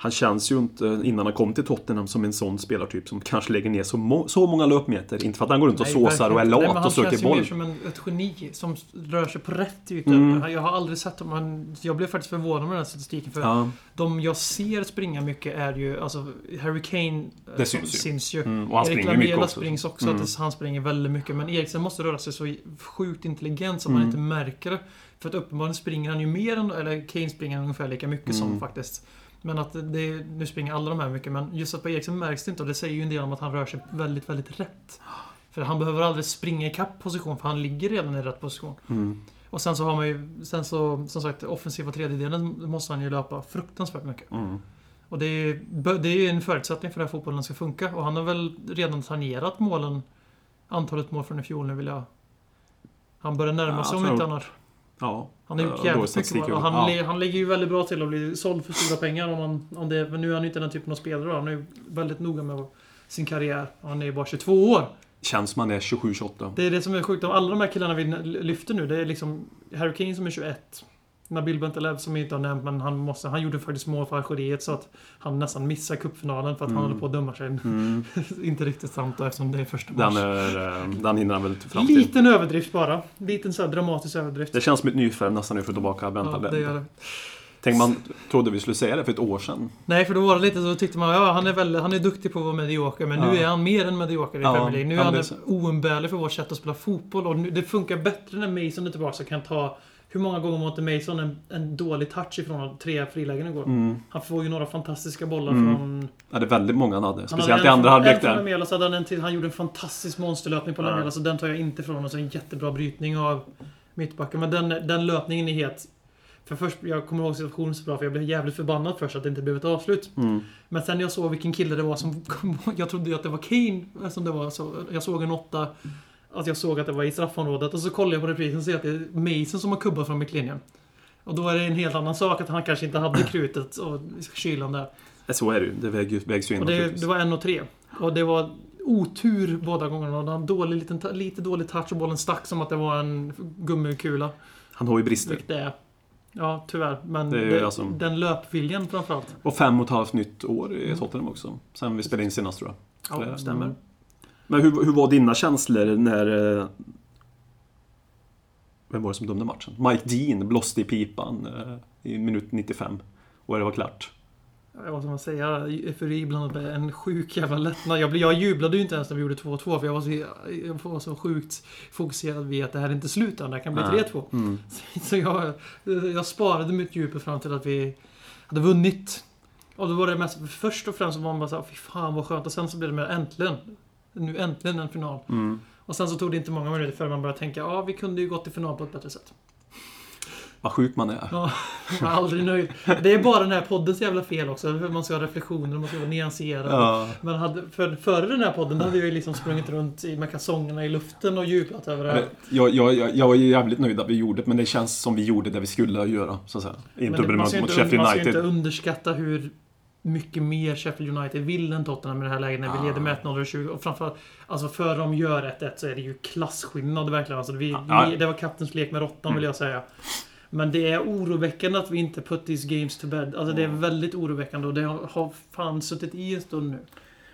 han känns ju inte, innan han kom till Tottenham, som en sån spelartyp som kanske lägger ner så, må, så många löpmeter. Inte för att han går runt och Nej, såsar och är lat och söker Han känns ju boll. mer som en, ett geni som rör sig på rätt ytor. Mm. Jag har aldrig sett honom. Han, jag blev faktiskt förvånad med den här statistiken. För Ja, de jag ser springa mycket är ju, alltså Harry Kane eh, Det som syns ju. syns ju. mm, och han Erik springer mycket Lamela också. springs också, Mm. att han springer väldigt mycket. Men Eriksen måste röra sig så sjukt intelligent man Mm. inte märker det. För att uppenbarligen springer han ju mer än, eller Kane springer ungefär lika mycket som Mm. faktiskt. Men att det, nu springer alla de här mycket, men just att på Eriksen märks det inte och det säger ju en del om att han rör sig väldigt, väldigt rätt. För han behöver aldrig springa i kapp position, för han ligger redan i rätt position. Mm. Och sen så har man ju, sen så, som sagt, offensiva tredjedelen måste han ju löpa fruktansvärt mycket. Mm. Och det är ju det är en förutsättning för att fotbollen ska funka. Och han har väl redan tangerat målen, antalet mål från i fjol nu vill jag... Han börjar närma Ja, sig om jag inte annars. Ja. Han har gjort jävligt mycket. Och han, ja. han ligger ju väldigt bra till att bli såld för stora pengar om, man, om det. Men nu är han ju inte den typen av spelare. Han är ju väldigt noga med sin karriär. Han är ju bara 22 år. Känns man är 27-28. Det är det som är sjukt. Alla de här killarna vi lyfter nu, det är liksom Harry Kane som är 21. Nabil Bentaleb som vi inte har nämnt, men han, måste, han gjorde faktiskt mål för Algeriet så att han nästan missar cupfinalen för att han Mm. håller på att döma sig. Mm. inte riktigt sant då, eftersom det är första Den, mars. är, eh, den hinner han väl fram till. Liten överdrift bara. Liten så dramatisk överdrift. Det känns som ett nyförvärv nästan nu för tillbaka ja, Bentaleb. det gör det. Tänk man trodde vi skulle säga det för ett år sedan. Nej, för då var det lite så tyckte man ja, han är, väl, han är duktig på att vara medioker, men nu Ja. är han mer än medioker i Ja, Premier League. Nu är ja, han oumbärlig för vårt sätt att spela fotboll och nu, det funkar bättre när Mason är tillbaka och kan ta hur många gånger var inte Mason en, en dålig touch ifrån tre frilägen igår? Mm. Han får ju några fantastiska bollar Mm. från... Ja, det är väldigt många han hade. Han Speciellt hade i andra halvlek där. Lamela, så hade han en till. Han gjorde en fantastisk monsterlöpning på Ja. Lamela, så den tar jag inte ifrån. Och så en jättebra brytning av mittbacken. Men den, den löpningen är helt... För först, jag kommer ihåg situationen så bra, för jag blev jävligt förbannad först att det inte blev ett avslut. Mm. Men sen jag såg vilken kille det var som kom, Jag trodde ju att det var Kane som det var. Så jag såg en åtta. Att jag såg att det var i straffområdet. Och så kollade jag på reprisen och ser att det är Mason som har kubbat från mittlinjen. Och då är det en helt annan sak att han kanske inte hade krutet och kylan där. Så är det ju. Det väger- vägs ju in Och det, det var en och tre. Och det var otur båda gångerna. Och han dålig, liten, lite dålig touch och bollen stack som att det var en gummikula. Han har ju brister. Vilket det är. Ja, tyvärr. Men Det alltså- den löpviljan framförallt. Och fem och ett halvt nytt år i. Tottenham också. Sen vi spelade in senast tror jag. Ja, Det- stämmer. mm. Men hur, hur var dina känslor när... eh, Vem var det som dömde matchen? Mike Dean blåste i pipan eh, i minut 95. Och det var klart. Ja, vad ska man säga? Eufori blandat med en sjuk jävla lättnad. Jag, jag jublade ju inte ens när vi gjorde 2-2 för jag var, så, jag var så sjukt fokuserad vid att det här är inte slut än. Det här kan bli Nej. 3-2. Mm. Så jag, jag sparade mitt djup fram till att vi hade vunnit. Och då var det mest, först och främst så var man bara såhär, fy fan vad skönt. Och sen så blev det mer äntligen. Nu äntligen en final. Mm. Och sen så tog det inte många minuter förrän man började tänka, ja vi kunde ju gått till final på ett bättre sätt. Vad sjuk man är. Ja, jag är aldrig nöjd. Det är bara den här poddens jävla fel också. Man ska ha reflektioner, man ska vara nyanserad. Ja. Hade, för, före den här podden hade jag ju liksom sprungit runt i, med kalsongerna i luften och jublat över det här. Jag, jag, jag, jag ju jävligt nöjd att vi gjorde det, men det känns som vi gjorde det vi skulle göra. Så att säga. Inte Men det, man ska inte, man ska inte underskatta hur mycket mer Sheffield United vill än Tottenham i det här läget när vi Ja. leder med 1-0 och 20. Och framförallt, alltså för de gör 1-1 så är det ju klasskillnad verkligen. Alltså vi, Ja. vi, det var kattens lek med råttan Mm. vill jag säga. Men det är oroväckande att vi inte put these games to bed. Alltså det är väldigt oroväckande och det har, fan suttit i en stund nu.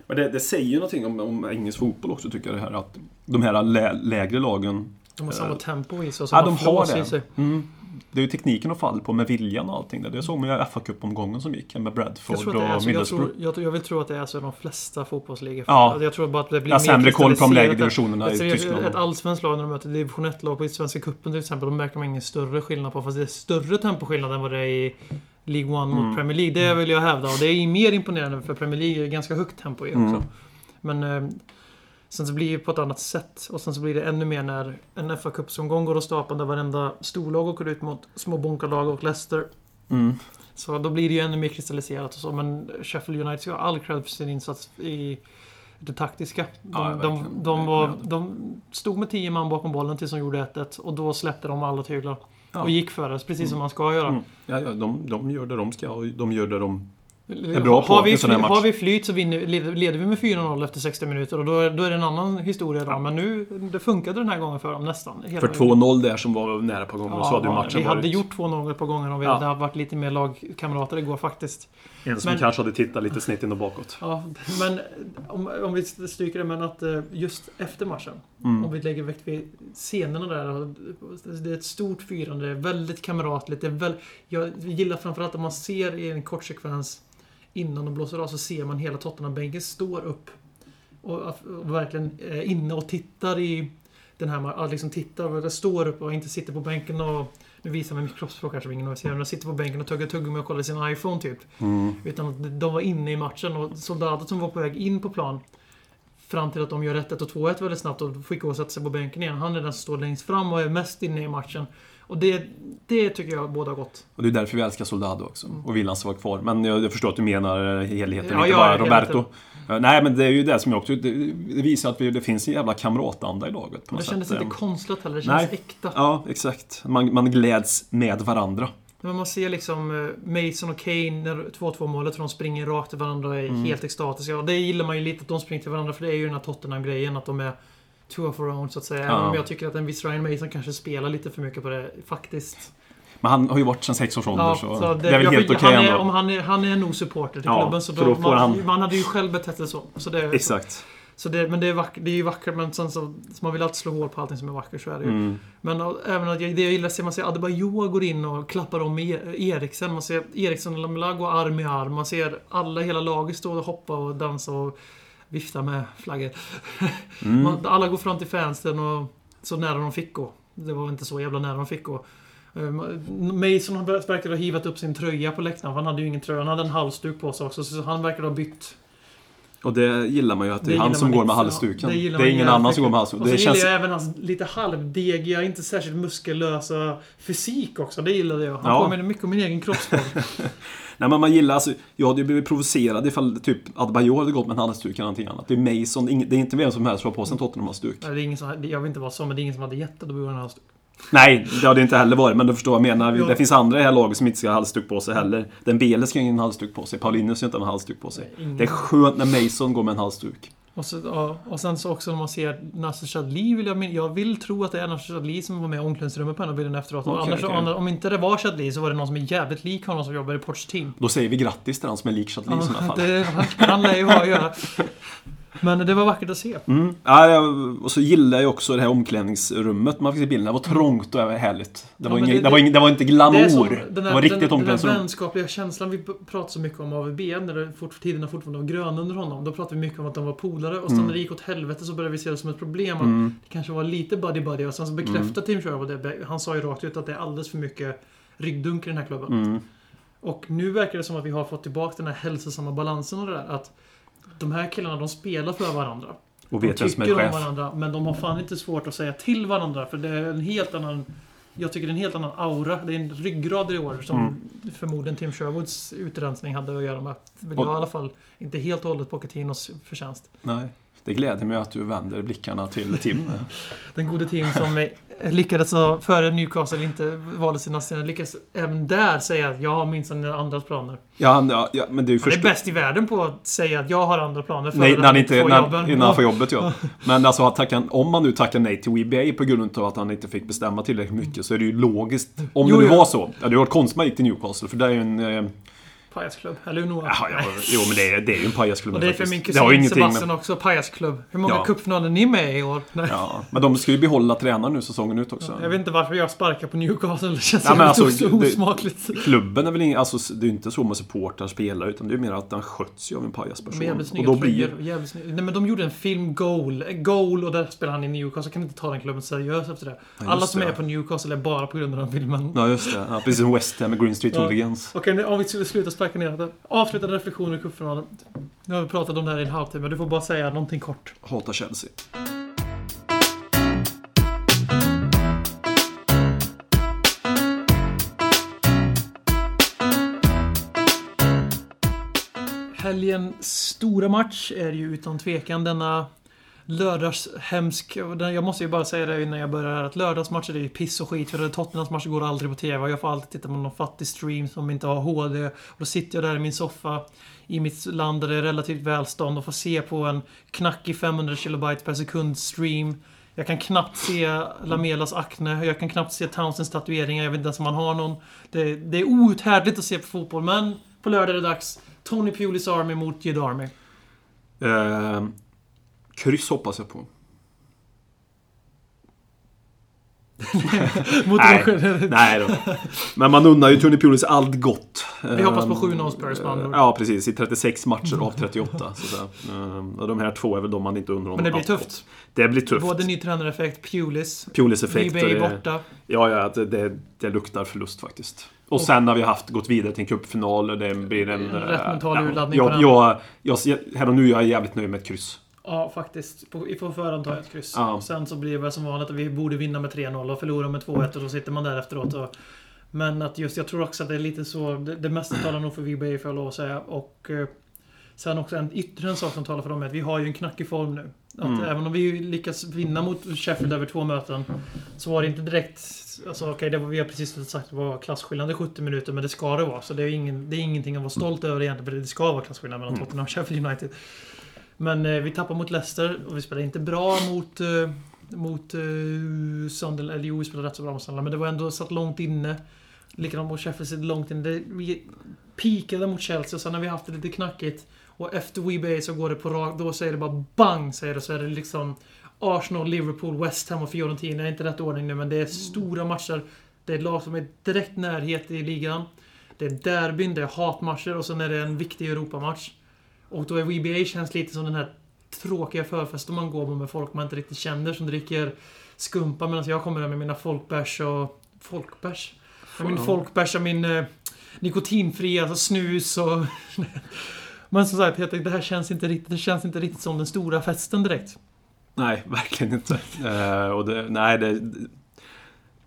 Men det, det säger ju någonting om, om engelsk fotboll också tycker jag det här att de här lä, lägre lagen De har samma Eh, tempo i sig och Ja, de har i det. sig. Mm. Det är ju tekniken att falla på med viljan och allting. där. Det såg man ju i fa Cup-omgången som gick med Bradford Jag och så. Jag, tror, jag, vill tro att det är så i de flesta fotbollsligor. Ja. Alltså, Jag tror bara att det blir har sämre koll på de lägre divisionerna i Alltså, Tyskland. Ett allsvenskt lag när de möter division 1-lag på Svenska cupen till exempel, de märker man ingen större skillnad på. Fast det är större temposkillnad än vad det är i League 1 mot Mm. Premier League. Det vill jag hävda. Och det är mer imponerande för Premier League är ganska högt tempo i också. Mm. Men eh, sen så blir det på ett annat sätt. Och sen så blir det ännu mer när en fa Cup-omgång går av stapeln där varenda storlag åker ut mot små bonkarlag och Leicester. Mm. Så då blir det ju ännu mer kristalliserat och så. Men Sheffield United ska ha all cred för sin insats i det taktiska. De, Ja, de, de, var, de stod med 10 man bakom bollen tills de gjorde 1-1 och då släppte de alla tyglar. Ja. Och gick för det, precis som man ska göra. Mm. Ja, ja, de, de gör det de ska och de gör det de... är bra har, vi en sån här match. har vi flyt så vinner, leder, vi med 4-0 efter 60 minuter och då är, då är det en annan historia då. Men nu, det funkade den här gången för dem nästan. För vägen. 2-0 där som var nära på gången så hade ju matchen vi hade varit... gjort 2-0 ett par gånger om vi Ja. hade varit lite mer lagkamrater igår faktiskt. En som men- kanske hade tittat lite snett in och bakåt. Ja, men om, om vi stryker det, men att eh, just efter matchen. Mm. Om vi lägger vikt vid scenerna där. Det är ett stort firande, väldigt kamratligt. Det är väl, jag gillar framförallt att man ser i en kort sekvens innan de blåser av så ser man hela Tottenham-bänken står upp. Och, och verkligen är inne och tittar i den här... ja, Liksom tittar och står upp och inte sitter på bänken och... Nu visar man mitt kroppsspråk här som ingen ser. Men de sitter på bänken och tuggar tuggummi och kollar sin iPhone typ. Mm. Utan att de var inne i matchen och soldater som var på väg in på plan Fram till att de gör 1-1 och 2-1 väldigt snabbt och gå och sätta sig på bänken igen. Han är den som står längst fram och är mest inne i matchen. Och det, det tycker jag båda gott. Och det är därför vi älskar Soldado också. Och vill han vara kvar. Men jag, jag förstår att du menar helheten, Ja, inte bara. Roberto. Eh, Nej, men det är ju det som jag också... Det, det visar att vi, det finns en jävla kamratanda i laget. På Det något kändes sätt. inte Eh, konstlat heller, det kändes Nej. äkta. Ja, exakt. Man, man gläds med varandra. Men man ser liksom eh, Mason och Kane, när 2-2 målet, för de springer rakt till varandra och är Mm. helt extatiska. Och det gillar man ju lite, att de springer till varandra, för det är ju den här Tottenham-grejen, att de är two of our own, så att säga. Även Ja. om jag tycker att en viss Ryan Mason kanske spelar lite för mycket på det, faktiskt. Men han har ju varit sedan sex års ålder, Ja, så, så det, är väl helt okej är, ändå. om han, är, han är nog supporter till Ja, klubben, så så då, då man, han- man hade ju själv betett sig så. så det, Exakt. Så det, men det är, vackert, det är ju vackert, men sen så, så man vill alltid slå hål på allting som är vackert, så är det ju. Mm. Men och, även att jag, det jag gillar att se, man ser Adebayor går in och klappar om med Eriksen. Man ser Eriksen och Lamela gå arm i arm. Man ser alla, hela laget stå och hoppa och dansa och vifta med flaggor. Mm. Alla går fram till fansen och så nära de fick gå. Det var inte så jävla nära de fick gå. Eh, Mason verkade ha hivat upp sin tröja på läktaren, för han hade ju ingen tröja. Han hade en halsduk på sig också, så han verkade ha bytt. Och det gillar man ju, att det, Det är han gillar som går med halsduken. Det, gillar är ingen annan som går med halsduken. Och så Det gillar känns... jag även hans lite halvdegiga, inte särskilt muskellösa fysik också. Det gillade jag. Han Ja. påminner mycket om min egen kroppsform. Nej men man gillar, alltså, jag hade ju blivit provocerad ifall typ Adebayor hade gått med en halsduk eller någonting annat. Det är Mason, det är inte vem som helst som har på sig en Tottenham-halsduk. Jag vill inte vara så, men det är ingen som hade gett det. Då borde han ha Nej, det hade inte heller varit, men du förstår vad jag menar. Ja. Det finns andra i det här laget som inte ska ha halsduk på sig heller. Den Bele ska ingen halsduk på sig, Paulinus ska inte ha en halsduk på sig. Ingen. Det är skönt när Mason går med en halsduk. Och, så, ja, och sen så också när man ser Nasser Chadli vill jag Jag vill tro att det är Nasser Chadli som var med i omklädningsrummet på den här bilden efteråt. Okej, Annars, okej. Om, inte det var Chadli så var det någon som är jävligt lik honom som jobbar i Ports team. Då säger vi grattis till han som är lik Chatli i sådana fall. det, han lär ju ha att göra. Men det var vackert att se. Mm. Ja, och så gillar jag också det här omklädningsrummet. Man fick se bilden. Det var trångt och härligt. Det var, Ja, ingen, det- det, var ingen, det var inte Det, glamour. som Det, den, här, var riktigt den, den omklädningsrum. vänskapliga känslan vi pratar så mycket om AVB, när det fort, tiderna fortfarande var gröna under honom. Då pratade vi mycket om att de var polare och sen Mm. när det gick åt helvete så började vi se det som ett problem. Att Mm. det kanske var lite buddy-buddy och sen så bekräftade Tim Sherwood det. Han sa ju rakt ut att det är alldeles för mycket ryggdunk i den här klubben. Mm. Och nu verkar det som att vi har fått tillbaka den här hälsosamma balansen och det där. Att de här killarna, de spelar för varandra. Och De vet vem som är tycker om chef. varandra, men de har fan inte svårt att säga till varandra. För det är en helt annan... Jag tycker det är en helt annan aura. Det är en ryggrad i år som Mm. förmodligen Tim Sherwoods utrensning hade att göra med. Vill Och- jag i alla fall inte helt och hållet Pochettinos förtjänst. Nej. Det gläder mig att du vänder blickarna till Tim. Den gode Tim som lyckades före Newcastle inte valde sina scener. Lyckades även där säga att jag har minsann andras planer. Ja, ja, ja men det är ju Han är bäst i världen på att säga att jag har andra planer. före Nej, när han inte, får när, jobben. innan han får jobbet ja. Men alltså, att tacka, om man nu tackar nej till WBA på grund av att han inte fick bestämma tillräckligt mycket så är det ju logiskt. Om Jo, det nu jo. var så. Ja, det hade varit konstigt om man gick till Newcastle, för det är ju en... Eh, Pajasklubb. Eller hur Noah? ja, jo, men det är, det är ju en pajasklubb Och det är för min kusin Sebastian också. Pajasklubb. Hur många Ja. cupfinaler är ni med i år? Nej. Ja, men de ska ju behålla tränaren nu säsongen ut också. Jag vet inte varför jag sparkar på Newcastle. Det känns Ja, men alltså, os- det- osmakligt. Klubben är väl ingen, alltså det är ju inte så med supportrar spelar utan det är mer att den sköts ju av en pajasperson. Jävligt Och snygga då blir tröjor. Jävligt snygga. Nej men de gjorde en film, Goal. Goal och där spelar han i Newcastle. Kan inte ta den klubben seriöst efter det. just Alla som det. är på Newcastle är bara på grund av den filmen. Ja, just det. Ja, precis som West Ham med Green Street Ja. Hooligans. Okej, nu- om vi skulle sluta sparka ner det. Avslutade reflektioner i cupfinalen. Nu har vi pratat om det här i en halvtimme. Du får bara säga någonting kort. Hatar Chelsea. Helgens stora match är ju utan tvekan denna lördagshemsk... Jag måste ju bara säga det innan jag börjar här att lördagsmatcher är ju piss och skit för Tottenhams matcher går aldrig på TV och jag får alltid titta på någon fattig stream som inte har HD. Och då sitter jag där i min soffa i mitt land där det är relativt välstånd och får se på en knackig 500 kilobyte per sekund stream. Jag kan knappt se Lamelas akne, jag kan knappt se Townsends tatueringar, jag vet inte ens om han har någon. Det, det är outhärdligt att se på fotboll, men på lördag är det dags. Tony Pulis Army mot Jed Army. Uh, kryss hoppas jag på. Mot Nej. Nej då. Men man unnar ju Tony Pulis allt gott. Vi hoppas på Ehm, 7-0 Spurs med andra ord. Ja, precis. I 36 matcher av 38. Så att säga. Ehm, och de här två är väl de man inte undrar Men honom det blir tufft. Det blir tufft. Både ny tränareffekt, Pulis, Pulis-effekt. och VB det- borta. Ja, ja, det, det, det luktar förlust faktiskt. Och sen har vi haft gått vidare till en cupfinal och det blir en... Rätt mental ja, urladdning på jag, den. jag, jag, Här och nu är jag jävligt nöjd med ett kryss. Ja, faktiskt. På, på förhand tar jag ett kryss. Ja. Sen så blir det väl som vanligt att vi borde vinna med 3-0 och förlora med 2-1 och då sitter man där efteråt. Och, men att just, jag tror också att det är lite så. Det, det mesta talar nog för VB får jag lov att säga. Och eh, sen också en ytterligare en sak som talar för dem är att vi har ju en knackig form nu. Att Mm. även om vi lyckas vinna mot Sheffield över två möten så var det inte direkt... Alltså det var, vi har precis sagt att det var klasskillnad i 70 minuter, men det ska det vara. Så det är, ingen, det är ingenting att vara stolt över egentligen, för det ska vara klasskillnad mellan Mm. Tottenham och Sheffield United. Men eh, vi tappar mot Leicester och vi spelar inte bra mot... Eh, mot eh, Sunderland. Eller jo, vi spelade rätt så bra mot Sunderland. Men det var ändå satt långt inne. Likadant mot Sheffield sitter långt inne. Det, vi peakade mot Chelsea och sen har vi haft det lite knackigt. Och efter WeBay så går det på rak... Då säger det bara bang, säger det. Så är det liksom Arsenal, Liverpool, West Ham och Fiorentina. Det är inte rätt ordning nu, men det är stora matcher. Det är ett lag som är direkt närhet i ligan. Det är derbyn, det är hatmatcher och sen är det en viktig Europamatch. Och då är WBA känns lite som den här tråkiga förfesten man går på med folk man inte riktigt känner som dricker skumpa medan jag kommer där med mina folkbärs och... Folkbärs? Med min folkbärs och min eh, nikotinfria alltså snus och... Men som sagt, jag tänkte, det här känns inte riktigt, det känns inte riktigt som den stora festen direkt. Nej, verkligen inte. Eh, och det, nej, det,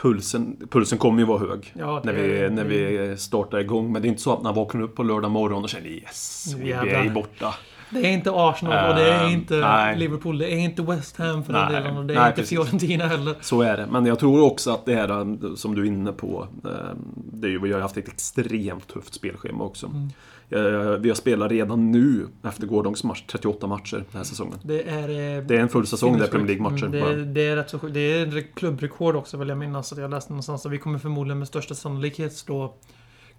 pulsen, pulsen kommer ju vara hög. Ja, När vi, när vi startar igång. Men det är inte så att man vaknar upp på lördag morgon och känner yes, vi är borta. Det är inte Arsenal och det är Ehm, inte nej. Liverpool. Det är inte West Ham för den Nej, delen. Och det är nej, inte precis. Fiorentina heller. Så är det. Men jag tror också att det här som du är inne på. eh, Det är ju, vi har haft ett extremt tufft spelschema också. Mm. Eh, Vi har spelat redan nu, efter gårdagens match, 38 matcher den här säsongen. Det är... eh, Det är en full säsong där Premier League-matcher. Mm, det, är, det är rätt så. Det är en klubbrekord också vill jag minnas att jag läste någonstans. Och vi kommer förmodligen med största sannolikhet slå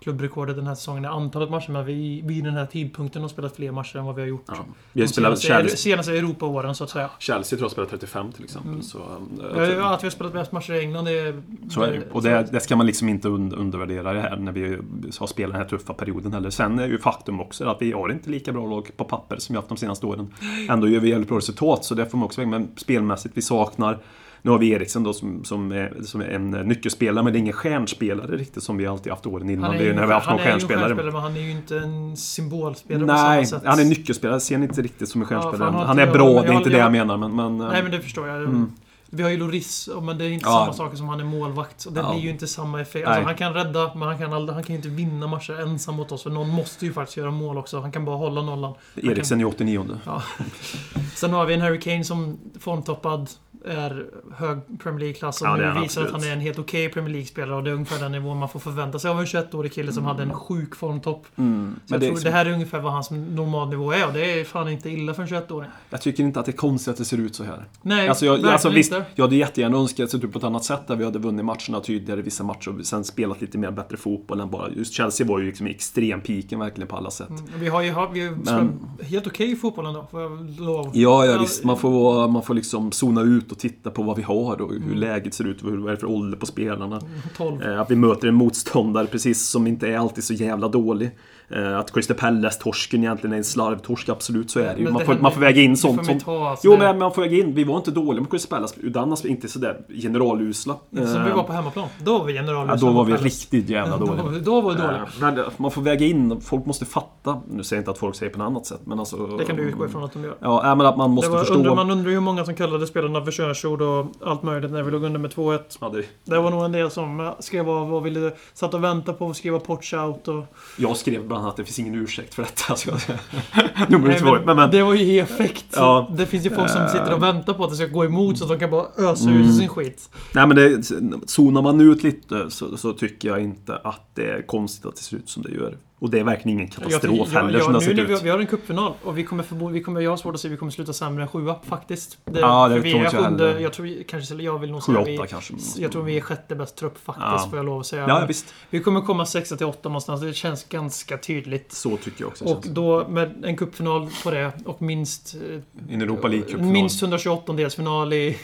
klubbrekordet den här säsongen i antalet matcher. Men vi vid den här tidpunkten har spelat fler matcher än vad vi har gjort. Ja. Vi har spelat senaste, Chelsea, senaste Europa-åren så att säga. Chelsea tror jag spelat 35 till exempel. Mm. Så, eh, Ja, Att vi har spelat mest matcher i England det är... Så är det. Och det, det ska man liksom inte und- undervärdera det här när vi har spelat den här tuffa perioden heller. Sen är ju faktum också att vi har inte lika bra lag på papper som vi haft de senaste åren. Ändå gör vi jävligt bra resultat, så det får man också väga. Men spelmässigt, vi saknar... Nu har vi Eriksen då som, som, är, som är en nyckelspelare, men det är ingen stjärnspelare riktigt som vi alltid haft åren innan. Han är det är ju ju när vi haft han någon är ju en stjärnspelare. stjärnspelare, men han är ju inte en symbolspelare Nej, på samma sätt. han är nyckelspelare. Ser ni inte riktigt som en Ja, stjärnspelare. för han han är bra, det är jag- inte det jag- menar. Men, men, Nej, men det förstår jag. Mm. Vi har ju Loris, men det är inte Ja. samma sak som han är målvakt. Det Ja. blir ju inte samma effekt. Alltså, han kan rädda, men han kan, aldrig, han kan ju inte vinna matcher ensam mot oss. För någon måste ju faktiskt göra mål också. Han kan bara hålla nollan. Han kan- Eriksen i 89 Ja. Sen har vi en Harry Kane som formtoppad är hög Premier League-klass och Ja, nu visar att absolut. han är en helt okej Premier League-spelare och det är ungefär den nivån man får förvänta sig av en 21-årig kille som hade en sjuk formtopp. Mm. Så jag Men det, tror är- det här är ungefär vad hans normalnivå är och det är fan inte illa för en 21-åring. jag tycker inte att det är konstigt att det ser ut så här. Nej, Alltså, jag, alltså visst, inte. jag hade jättegärna önskat att det sett ut på ett annat sätt där vi hade vunnit matcherna tydligare vissa matcher och sen spelat lite mer bättre fotboll än bara... Just Chelsea var ju liksom extrempiken verkligen på alla sätt. Mm, Vi har ju vi har Men- helt okej i fotbollen då, får jag lov. Ja, ja visst. Man får, man får liksom zona ut och titta på vad vi har och hur läget ser ut och vad det är för ålder på spelarna. 12. Eh, Att vi möter en motståndare precis som inte är alltid så jävla dålig. Eh, Att Crystal Palace-torsken egentligen är en slarvtorsk, absolut så är det ju. Men Man det får, man får väga in sånt som... alltså, Jo, men man får väga in. Vi var inte dåliga mot Crystal Palace. Utan inte sådär generalusla. Som vi Eh, var på hemmaplan. Då var vi generaler. Ja, då var vi riktigt jävla då, dåliga. var- då var vi dåliga. Eh, Men man får väga in, folk måste fatta. Nu säger jag inte att folk säger på något annat sätt, men alltså... Det kan du utgå ifrån att de gör. Ja, men att man Det måste var, förstå... undrar, man undrar ju hur många som kallade spelarna för könsord och allt möjligt när vi låg under med 2-1. Ja, det... Det var nog en del som skrev av och ville... Satt och väntade på att skriva potch out och... Jag skrev bland annat att det finns ingen ursäkt för detta. Så jag... Nummer Nej, två. Men, men, Det var ju effekt. Ja. Det finns ju folk som sitter och väntar på att det ska gå emot så att de kan bara ösa Mm. sig sin skit. nej, men det, zonar man ut lite så, så tycker jag inte att det är konstigt att det ser ut som det gör. Och det är verkligen ingen katastrof jag- heller jag- som det har nu sett vi, ut. vi har en cupfinal och vi kommer, förbo, vi kommer, jag har svårt att se att vi kommer sluta sämre än sjua faktiskt. Det, Ja, det vi tror jag sjunde, jag tror kanske, jag vill nog säga 7-8 vi, kanske. Jag tror vi är sjätte bäst trupp faktiskt, Ja. får jag lov att säga. Ja, visst. Vi kommer komma 6 till 8 någonstans, det känns ganska tydligt. Så tycker jag också. Och då med en cupfinal på det och minst... eh, En Europa League-cupfinal. Minst 128-delsfinal i,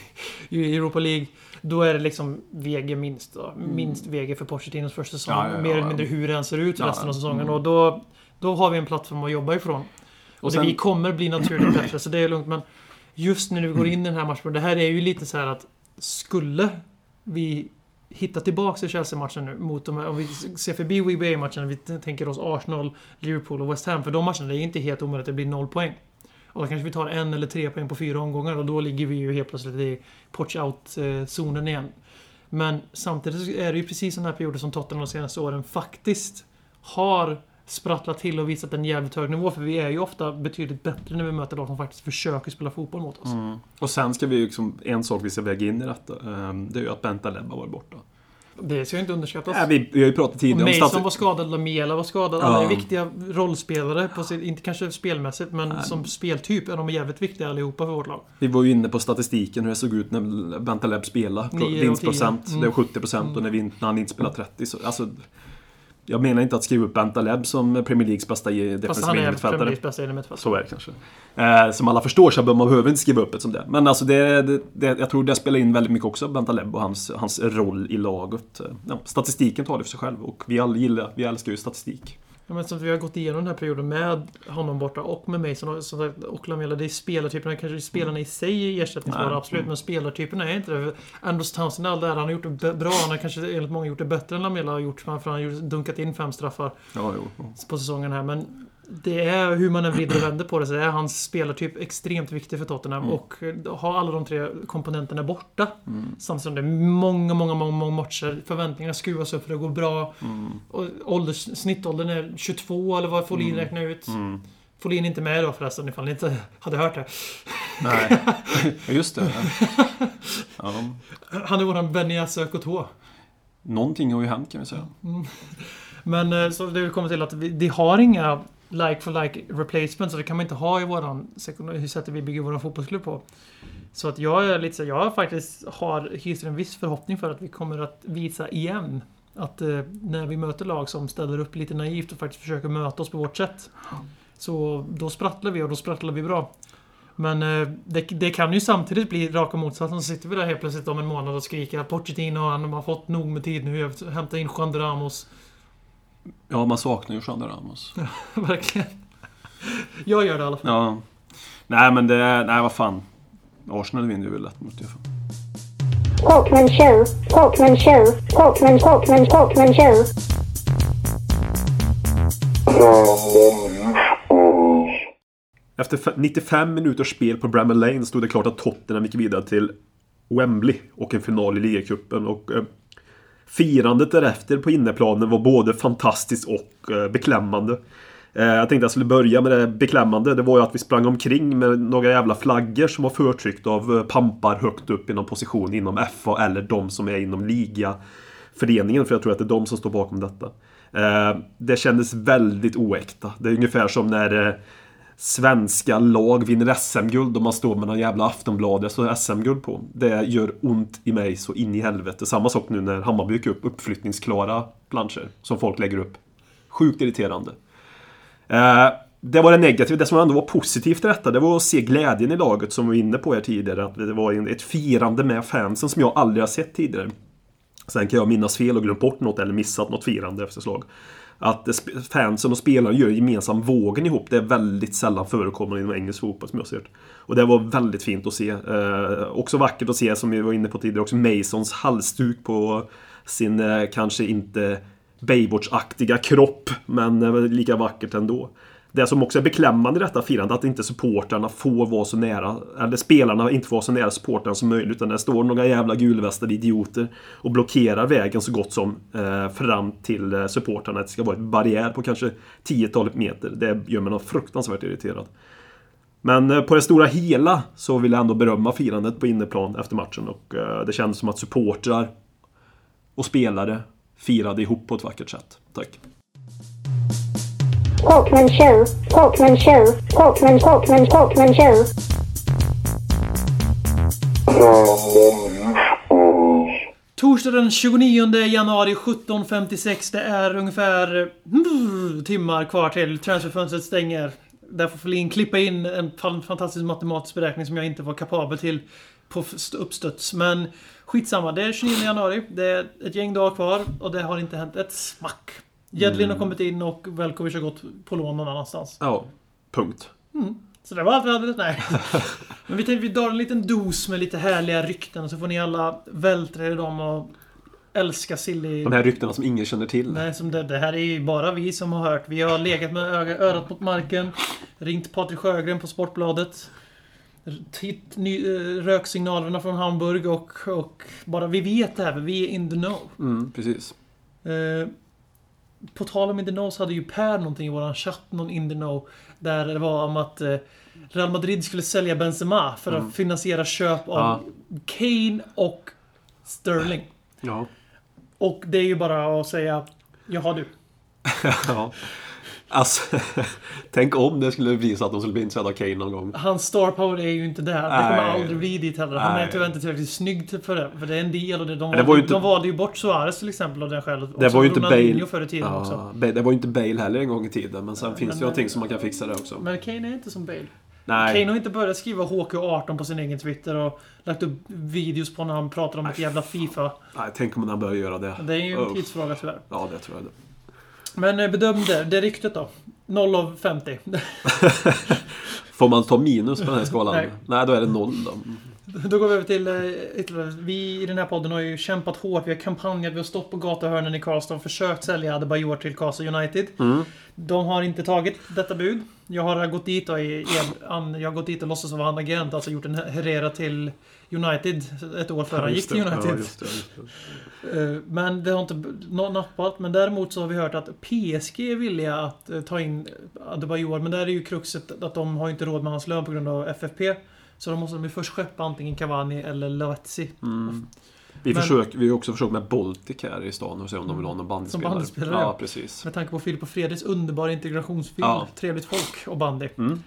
i Europa League. Då är det liksom VG minst. Då. Minst VG för Pochettinos första säsong. Mm. Ja, ja, ja, Mer eller mindre hur det än ser ut resten av säsongen. mm. Och då, då har vi en plattform att jobba ifrån. Och det, sen, vi kommer bli naturligt bättre, så det är lugnt. Men just när vi går in i den här matchen, det här är ju lite så här att skulle vi hitta tillbaka i Chelsea-matchen nu mot de här, om vi ser förbi WBA-matchen, vi tänker oss Arsenal, Liverpool och West Ham, för de matcherna det är inte helt omöjligt att det blir noll poäng. Och då kanske vi tar en eller tre poäng på fyra omgångar och då ligger vi ju helt plötsligt i potch-out-zonen eh, igen. Men samtidigt så är det ju precis sådana här perioder som Tottenham de senaste åren faktiskt har sprattlat till och visat en jävligt hög nivå. För vi är ju ofta betydligt bättre när vi möter lag som faktiskt försöker spela fotboll mot oss. mm. och sen ska vi ju liksom, en sak vi ska väga in i detta, ehm, det är ju att Bentaleb har varit borta. Det ska inte underskattas. Ja, vi, vi har ju pratat tidigare om Mason stati- var skadad, Lamela var skadad. Alla är Ja. viktiga rollspelare, på sin, inte kanske spelmässigt, men Nej. som speltyp är de jävligt viktiga allihopa för vårt lag. Vi var ju inne på statistiken hur det såg ut när Bentaleb spelade. Vinstprocent. Mm. det var 70% och när, vi, när han inte spelade 30. Så, alltså, jag menar inte att skriva upp Bentaleb som Premier Leagues bästa i- Fast defensiva han är bästa. Så är det kanske. Eh, som alla förstår så man behöver inte skriva upp ett som det. Men alltså det, det, det, jag tror det spelar in väldigt mycket också, Bentaleb och hans, hans roll i laget. Eh, Ja, statistiken talar för sig själv och vi alla gillar, vi älskar ju statistik. Ja, men att vi har gått igenom den här perioden med honom borta och med och, som sagt, och Lamela. Det är spelartyperna, kanske spelarna i sig är ersättningsbara, Nej. absolut. Men spelartyperna är inte det. Anders Townsend, all där, han har gjort det bra. Han har kanske enligt många gjort det bättre än Lamela har gjort. För han har dunkat in fem straffar Ja, jo. jo. på säsongen här. Men det är hur man än vrider och vänder på det så är hans spelartyp extremt viktig för Tottenham. Mm. Och ha alla de tre komponenterna borta. Mm. Samtidigt som det är många, många, många, många matcher. Förväntningarna skruvas upp för det går bra. Mm. Och ålders, snittåldern är 22 eller vad Folin Mm. räknar ut. Mm. Folin är inte med då förresten ifall ni inte hade hört det. Nej, just det. Ja. Han är våran Benias KTH. Någonting har ju hänt kan vi säga. Men eh, så det kommer till att vi, de har inga like for like replacement, Så det kan man inte ha i våran hur sättet vi bygger våran fotbollsklubb på. Så att jag är lite så, jag faktiskt har hyser en viss förhoppning för att vi kommer att visa igen att eh, när vi möter lag som ställer upp lite naivt och faktiskt försöker möta oss på vårt sätt. Så då sprattlar vi och då sprattlar vi bra. Men eh, det, det kan ju samtidigt bli raka motsatsen. Så sitter vi där helt plötsligt om en månad och skriker att Pochettino han har fått nog med tid nu. hämta in Juan de Ramos. Ja, man saknar ju Jean de Ramos. Verkligen. Jag gör det i alla fall. Ja. Nej, men det... Nej, vad fan. Arsenal vinner ju väl lätt mot det. Show, Show, Show. Efter fe- 95 minuters spel på Bramall Lane stod det klart att Tottenham gick vidare till Wembley och en final i ligacupen. Och eh, firandet därefter på inneplanen var både fantastiskt och eh, beklämmande. Eh, jag tänkte jag skulle börja med det beklämmande. Det var ju att vi sprang omkring med några jävla flaggor som var förtryckta av eh, pampar högt upp i någon position inom FA eller de som är inom ligaföreningen. För jag tror att det är de som står bakom detta. Eh, det kändes väldigt oäkta. Det är ungefär som när svenska lag vinner SM-guld och man står med någon jävla Aftonbladet så är SM-guld på. Det gör ont i mig så in i helvete. Samma sak nu när Hammarby gick upp uppflyttningsklara planscher som folk lägger upp. Sjukt irriterande. Eh, det var det negativa. Det som ändå var positivt i detta, det var att se glädjen i laget som vi var inne på här tidigare. Att det var ett firande med fansen som jag aldrig har sett tidigare. Sen kan jag minnas fel och glömt bort något eller missat något firande efter slag. Att fansen och spelarna gör gemensam vågen ihop, det är väldigt sällan förekommande inom engelsk fotboll som jag ser det. Och det var väldigt fint att se. Eh, också vackert att se, som vi var inne på tidigare, också Masons halsduk på sin eh, kanske inte Baywatch-aktiga kropp, men eh, lika vackert ändå. Det som också är beklämmande i detta firande att inte supportrarna får vara så nära, eller spelarna inte får vara så nära supportrarna som möjligt. Utan det står några jävla gulvästade idioter och blockerar vägen så gott som eh, fram till eh, Att Det ska vara ett barriär på kanske tiotalet meter. Det gör mig fruktansvärt irriterad. Men eh, på det stora hela så vill jag ändå berömma firandet på inneplan efter matchen. Och eh, det kändes som att supportrar och spelare firade ihop på ett vackert sätt. Tack. Talkman show. Talkman show. Talkman, Talkman, Talkman show. Torsdag den 29 januari 17.56. Det är ungefär mm, timmar kvar till transferfönstret stänger. Där får Flin klippa in en fantastisk matematisk beräkning som jag inte var kapabel till på uppstuds. Men skitsamma, det är 29 januari. Det är ett gäng dagar kvar och det har inte hänt ett smack. Jedlin har kommit in och Velkovic har gått på lån någon annanstans. Ja, punkt. Så det var allt vi hade. Nej. Men vi tänkte vi drar en liten dos med lite härliga rykten så får ni alla vältra er i dem och älska silly... De här ryktena som ingen känner till. Nej, som det, det här är ju bara vi som har hört. Vi har legat med öga, örat mot marken. Ringt Patrik Sjögren på Sportbladet. Titt, ny, eh, röksignalerna från Hamburg och, och bara vi vet det här, för vi är in the know. Mm, precis. Eh, på tal om in the know så hade ju Per någonting i våran chatt, någon in the know. Där det var om att eh, Real Madrid skulle sälja Benzema för att finansiera köp av Ja. Kane och Sterling. Ja. Och det är ju bara att säga Jaha du. ja. Alltså, tänk om det skulle bli så att de skulle bli intresserade av Kane någon gång. Hans star power är ju inte där. Det Nej. kommer aldrig bli dit heller. Han är Nej. tyvärr inte tillräckligt snygg för det. För det är en del och det. De, det var ju inte- de valde ju bort Suarez till exempel av det skälet. Det var ju inte Bale. förr i tiden också. Ja, Ba- det var ju inte Bale heller en gång i tiden. Men sen finns men- det ju någonting som man kan fixa det också. Men Kane är inte som Bale. Nej. Kane har inte börjat skriva HK18 på sin egen Twitter och lagt upp videos på när han pratar om ett jävla Fifa. Nej, tänk om han börjar göra det. Det är ju en tidsfråga tyvärr. Ja, det tror jag. Det. Men eh, bedöm det. Ryktet då. 0 av 50. Får man ta minus på den här skalan? Nej. Nej, då är det noll då. Då går vi över till eh, ytterligare. Vi i den här podden har ju kämpat hårt. Vi har kampanjat, vi har stått på gatuhörnen i Karlstad och försökt sälja Adebayor till Karlstad United. Mm. De har inte tagit detta bud. Jag har gått dit och, i- i- an- jag har gått dit och låtsas vara han agent. Alltså gjort en Herrera till United ett år före han gick till. United. Ja, just det, just det. Eh, Men det har inte nappat. Men däremot så har vi hört att PSG är villiga att eh, ta in Adebayor. Men där är ju kruxet att de har inte råd med hans lön på grund av FFP. Så då måste de ju först skeppa antingen Cavani eller Lavezzi. Mm. Vi, Men- försöker, vi har också försökt med Baltic här i stan och se om de vill ha någon bandyspelare. bandyspelare, ja. ja. precis. Med tanke på Filip och Fredriks underbara integrationsfilm. Ja. Trevligt folk och bandy. Mm.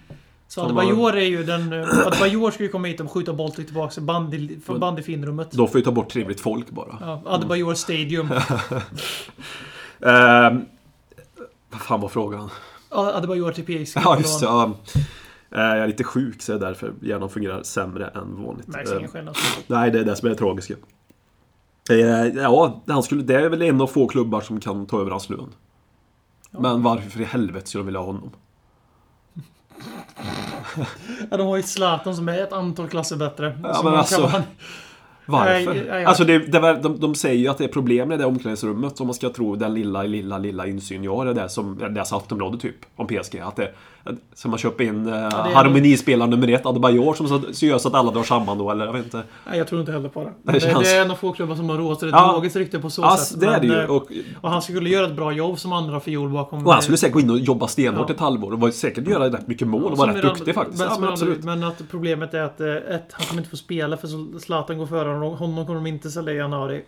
Så De Adebayor är ju den... eh, Adebayor ska ju komma hit och skjuta Baltic tillbaka till bandy, från bandyfinrummet. Då får vi ta bort trevligt folk bara. Ja, Adebayor Stadium. Ehm, vad fan var frågan? Ja, Adebayor till PSG. Ja, just det. Ja. Eh, Jag är lite sjuk så är därför hjärnan fungerar sämre än vanligt. Märks Eh, ingen skillnad. Nej, det är det som är det tragiska. Eh, Ja, han skulle, det är väl en av få klubbar som kan ta över hans lön. Men varför i helvete skulle de vilja ha honom? Ja, de har ju Zlatan som är ett antal klasser bättre. Ja, men man alltså- kan- Varför? Nej, nej, Alltså det, det, var- de, de säger ju att det är problem med det omklädningsrummet om man ska tro den lilla, lilla, lilla insyn jag har i det som läser Aftonbladet typ om PSG. Att det, Ska man köpa in eh, det är- harmonispelare nummer ett, Adebayor, som så, så gör så att alla drar samman då, eller jag vet inte. Nej, jag tror inte heller på det. Det Det, känns- det är en av få klubbar som har råd, så det är ett Ja. logiskt rykte på så Ja, sätt. det är det ju. eh, Och, och han skulle göra ett bra jobb som andra fiol bakom... och han skulle säkert gå in och jobba stenhårt Ja. ett halvår och var säkert göra rätt mycket mål och Som vara rätt duktig faktiskt. Men, Ja, som men absolut. men att problemet är att eh, ett, han kommer inte få spela för Zlatan går före honom. Honom kommer de inte sälja i januari.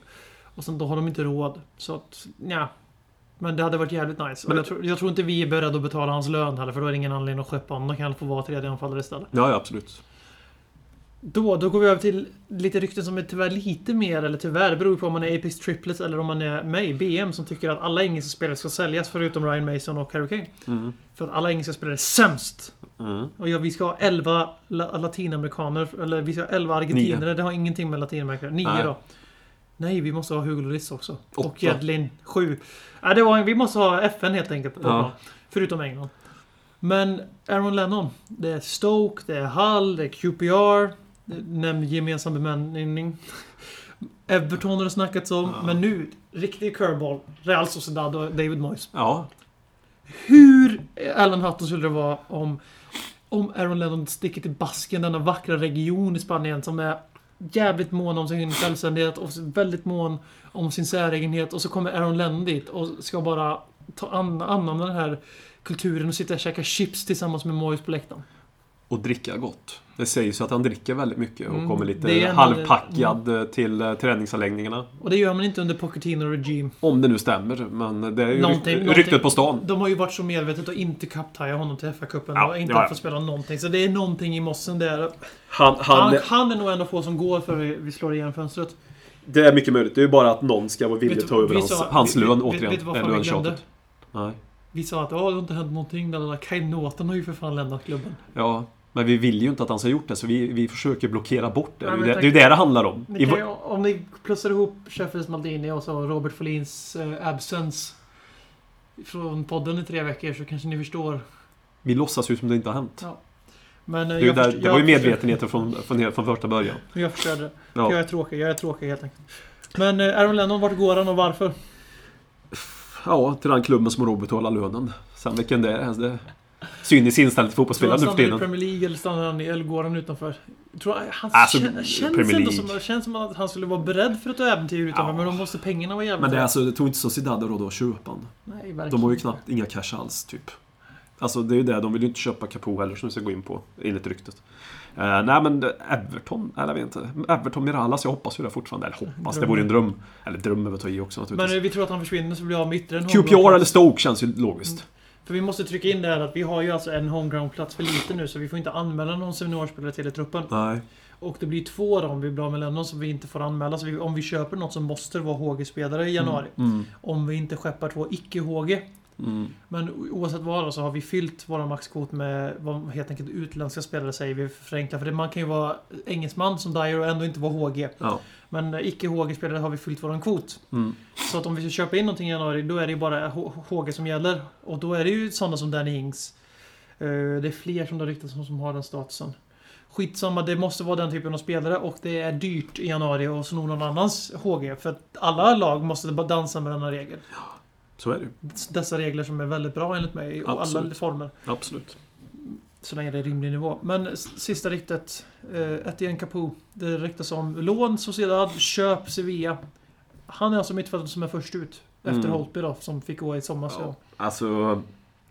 Och sen då har de inte råd. Så att, ja. Men det hade varit jävligt nice. Men jag, tror, jag tror inte vi är beredda att betala hans lön heller, för då är det ingen anledning att skeppa honom. Då kan han få vara tredje anfallare istället. Ja, ja, absolut. Då, då går vi över till lite rykten som är tyvärr lite mer, eller tyvärr, det beror på om man är Apex Triplets eller om man är med i BM som tycker att alla engelska spelare ska säljas förutom Ryan Mason och Harry Kane. Mm. För att alla engelska spelare är sämst. Mm. Och ja, vi ska ha 11 la- latinamerikaner, eller vi ska ha 11 argentinare. Det har ingenting med latinamerikaner. 9 Nej. då. Nej, vi måste ha Hugo Lloris också. Åtta. Och Jedlin 7. Nej, det var, vi måste ha FN helt enkelt. Ja. Förutom England. Men Aaron Lennon. Det är Stoke, det är Hull, det är QPR. Nämn gemensam bemanning. Everton har det snackats om. Ja. Men nu, riktig curveball. Real Sociedad och David Moyes. Ja, Hur Alan Hutton skulle det vara om, om Aaron Lennon sticker till Basken, denna vackra region i Spanien som är jävligt mån om sin självständighet och väldigt mån om sin säregenhet och så kommer Aaron Lennon dit och ska bara ta an, anamma den här kulturen och sitta och käka chips tillsammans med Moise på läktaren och dricka gott. Det sägs ju att han dricker väldigt mycket och Mm, kommer lite halvpackad eh, till eh, träningsanläggningarna. Och det gör man inte under Pochettino Regime. Om det nu stämmer, men det är ju Någonting- rykt, någonting- ryktet på stan. De har ju varit så medvetet att inte kaptaja honom till FA-cupen Ja, och inte ja, få spela någonting. Så det är någonting i mossen där. Han, Han, han är nog en av få som går för vi slår igen fönstret. det är mycket möjligt. Det är ju bara att någon ska vara villig att ta över hans, hans lön vi- återigen. vet du vad fan vi glömde? Nej. Vi sa att ja, det har inte hänt någonting. Lalala. Kai Norton har ju för fan lämnat klubben. Ja, men vi vill ju inte att han ska ha gjort det, så vi, vi försöker blockera bort det. Ja, det, är men ju det, är ju det det handlar om. Ni kan ju, om ni plussar ihop Sheffields Maldini och så Robert Folins eh, absence från podden i tre veckor så kanske ni förstår. vi låtsas ju som det inte har hänt. Men eh, Det, där, förstår- det var ju medvetenheten från, från, från första början. Jag förstörde det. Ja. Jag är tråkig. Jag är tråkig helt enkelt. Men eh, Aaron Lennon, vart går han och varför? Ja, till den klubben som har råd att betala lönen. Sen vilken det är, det är cyniskt inställd till Tror fotbollsspelare han nu för stannar i tiden. Premier League eller stannar han i, eller går han utanför? Jag tror han Alltså, kän, känns ändå som, känns som att han skulle vara beredd för ett äventyr utanför, Ja. men då måste pengarna vara jävligt Men det är alltså, det tog inte så Zidane råd att köpa han. Nej, verkligen. De har ju knappt inga cash alls, typ. Alltså det är ju det, de vill ju inte köpa Capo heller som vi ska gå in på, enligt ryktet. Uh, nej men det- Everton, eller jag vet inte. Everton Miralas, jag hoppas ju det fortfarande. Eller hoppas, det vore en dröm. Eller dröm över att ta i också naturligtvis. Men eh, vi tror att han försvinner så blir av med en QPR eller Stoke känns ju logiskt. För vi måste trycka in det här att vi har ju alltså en homeground-plats för lite nu så vi får inte anmäla någon seniorspelare till truppen. Nej. Och det blir två då om vi blir av med Lennon som vi inte får anmäla. Så vi, om vi köper något som måste vara HG-spelare i januari. Mm. Om vi inte skeppar två icke-HG. Mm. Men oavsett vad så har vi fyllt våra maxkvot med vad helt enkelt utländska spelare säger vi förenklar. För det, man kan ju vara engelsman som Dyer och ändå inte vara HG. Ja. Men eh, icke-HG-spelare har vi fyllt våran kvot. Mm. Så att om vi ska köpa in någonting i januari, då är det ju bara HG som gäller. Och då är det ju sådana som Danny Ings. Eh, Det är fler som det ryktats om som har den statusen. Skitsamma, det måste vara den typen av spelare och det är dyrt i januari att sno någon annans HG. För att alla lag måste dansa med denna regel. Så är det. Dessa regler som är väldigt bra enligt mig i alla former. Absolut. Så länge det är rimlig nivå. Men sista ryktet. Uh, Etienne Capoe. Det ryktas om lån, Sociedad, köp, Sevilla. Han är alltså mittfältaren som är först ut. Efter Mm. Holtby då, som fick gå i somras. Ja. Alltså,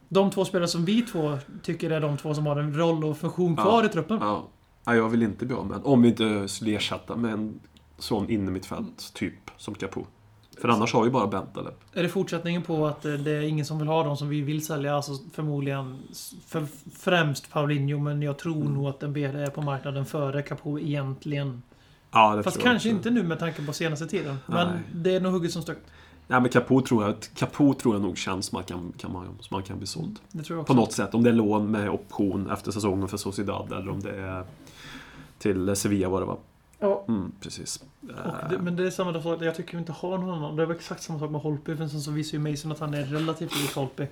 De två spelare som vi två tycker är de två som har en roll och funktion kvar Ja. i truppen. ja. Nej, jag vill inte bli av med Om vi inte skulle ersätta med en sån innermittfält, typ, som Capo. För annars har vi bara Bentaleb. Är det fortsättningen på att eh, det är ingen som vill ha dem som vi vill sälja? Alltså förmodligen för, främst Paulinho, men jag tror Mm. nog att Dembele är på marknaden före Capoe egentligen. Ja, det Fast tror jag kanske också. inte nu med tanke på senaste tiden. Men Nej. det är nog hugget som stucket. Nej, men Capo tror jag, Capo tror jag nog känns som man kan, kan, man, som man kan bli såld. Det tror jag På också. något sätt. Om det är lån med option efter säsongen för Sociedad eller om det är till Sevilla var det va? Ja, Mm, precis. och det, men det är samma sak. Jag tycker vi inte har någon annan. Det var exakt samma sak med Holtby. För sen så visar ju Mason att han är relativt lik Holtby.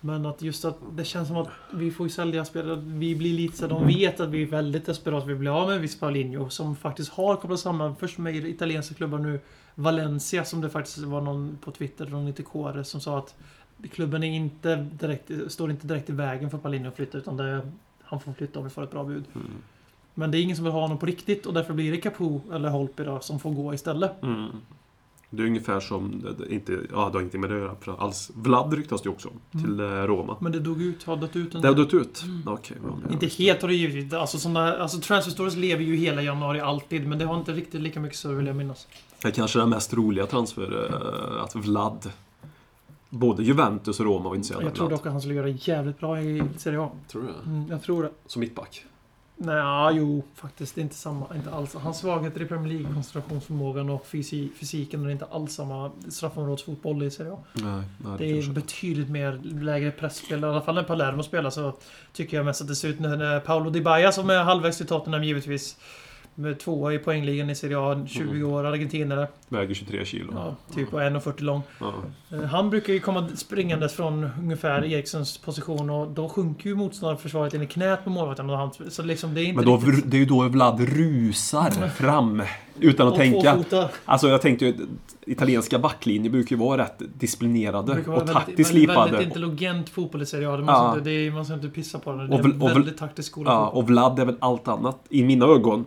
Men att just att det känns som att vi får ju sälja spelare. Vi blir lite så de vet att vi är väldigt desperata. Vi blir av med en viss Paulinho som faktiskt har kopplat samman först med italienska klubbar nu Valencia som det faktiskt var någon på Twitter, någon lite kåre som sa att klubben är inte direkt, står inte direkt i vägen för Paulinho att flytta utan det han får flytta om vi får ett bra bud. Mm. Men det är ingen som vill ha honom på riktigt och därför blir det Capo eller Holpi då som får gå istället. Mm. Det är ungefär som, inte, ja det har inte med det att göra alls. Vlad ryktas det också om, till eh, Roma. Men det dog ut, har dött ut Det har dött ut? Ja, ja, Inte helt har det givetvis. Alltså, såna, alltså transfer stories lever ju hela januari alltid, men det har inte riktigt lika mycket så vill jag minnas. Det är kanske den mest roliga transfer, eh, att Vlad Både Juventus och Roma var intresserade Jag av tror Vlad. dock att han skulle göra jävligt bra i Serie A. Tror du det? Mm, jag tror det. Som mittback? Nej, jo, faktiskt. Det är inte samma. Inte alls. Hans svagheter i Premier League, koncentrationsförmågan och fysi, fysiken, är inte alls samma straffområdesfotboll i Serie A. Nej, nej Det det är betydligt mer lägre pressspel. I alla fall när Palermo spelar så tycker jag mest att det ser ut när Paolo Di Baia som är halvvägs till Tottenham givetvis. Med tvåa i poängligan i Serie A, 20 Mm. år, argentinare. Väger 23 kilo. Ja, typ och 1,40 lång. Ja. Eh, Han brukar ju komma springandes från ungefär Erikssons position och då sjunker ju motståndarförsvaret in i knät på målvakten. Och han, så liksom det är inte Men då, riktigt... det är ju då Vlad rusar fram. Utan att och tänka. Alltså jag tänkte ju, italienska backlinjer brukar ju vara rätt disciplinerade vara och taktiskt slipade. väldigt intelligent fotboll i Serie A. Det Ja. inte, det är, man ska inte pissa på det. Det är Och en och väldigt taktisk skola Ja, och Vlad är väl allt annat, i mina ögon,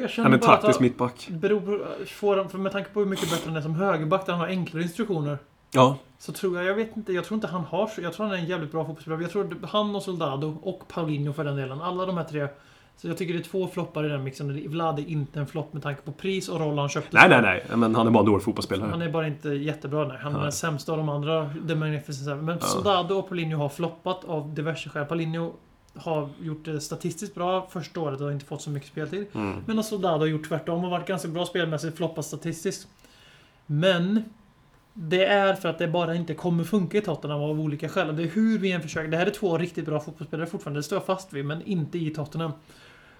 Jag känner än en bara taktisk han- mittback. Beror på, får han, för med tanke på hur mycket bättre han är som högerback där han har enklare instruktioner. Ja, Så tror jag, jag vet inte, jag tror inte han har så- Jag tror han är en jävligt bra fotbollsspelare. Jag tror han och Soldado och Paulinho för den delen. Alla de här tre. Så jag tycker det är två floppar i den mixen. Vlad är inte en flopp med tanke på pris och roll han köpte. nej, nej, nej. Men han är bara en dålig fotbollsspelare. Han är bara inte jättebra. Nej. Han är den sämsta av de andra. The Magnificent. Men Ja. Soldado och Paulinho har floppat av diverse skäl. Paulinho har gjort det statistiskt bra första året och har inte fått så mycket speltid. Mm. Medan Soldado har gjort tvärtom och varit ganska bra spelmässigt, floppat statistiskt. Men det är för att det bara inte kommer funka i Tottenham av olika skäl. Det är hur vi än försöker. Det här är två riktigt bra fotbollsspelare fortfarande, det står jag fast vid, men inte i Tottenham.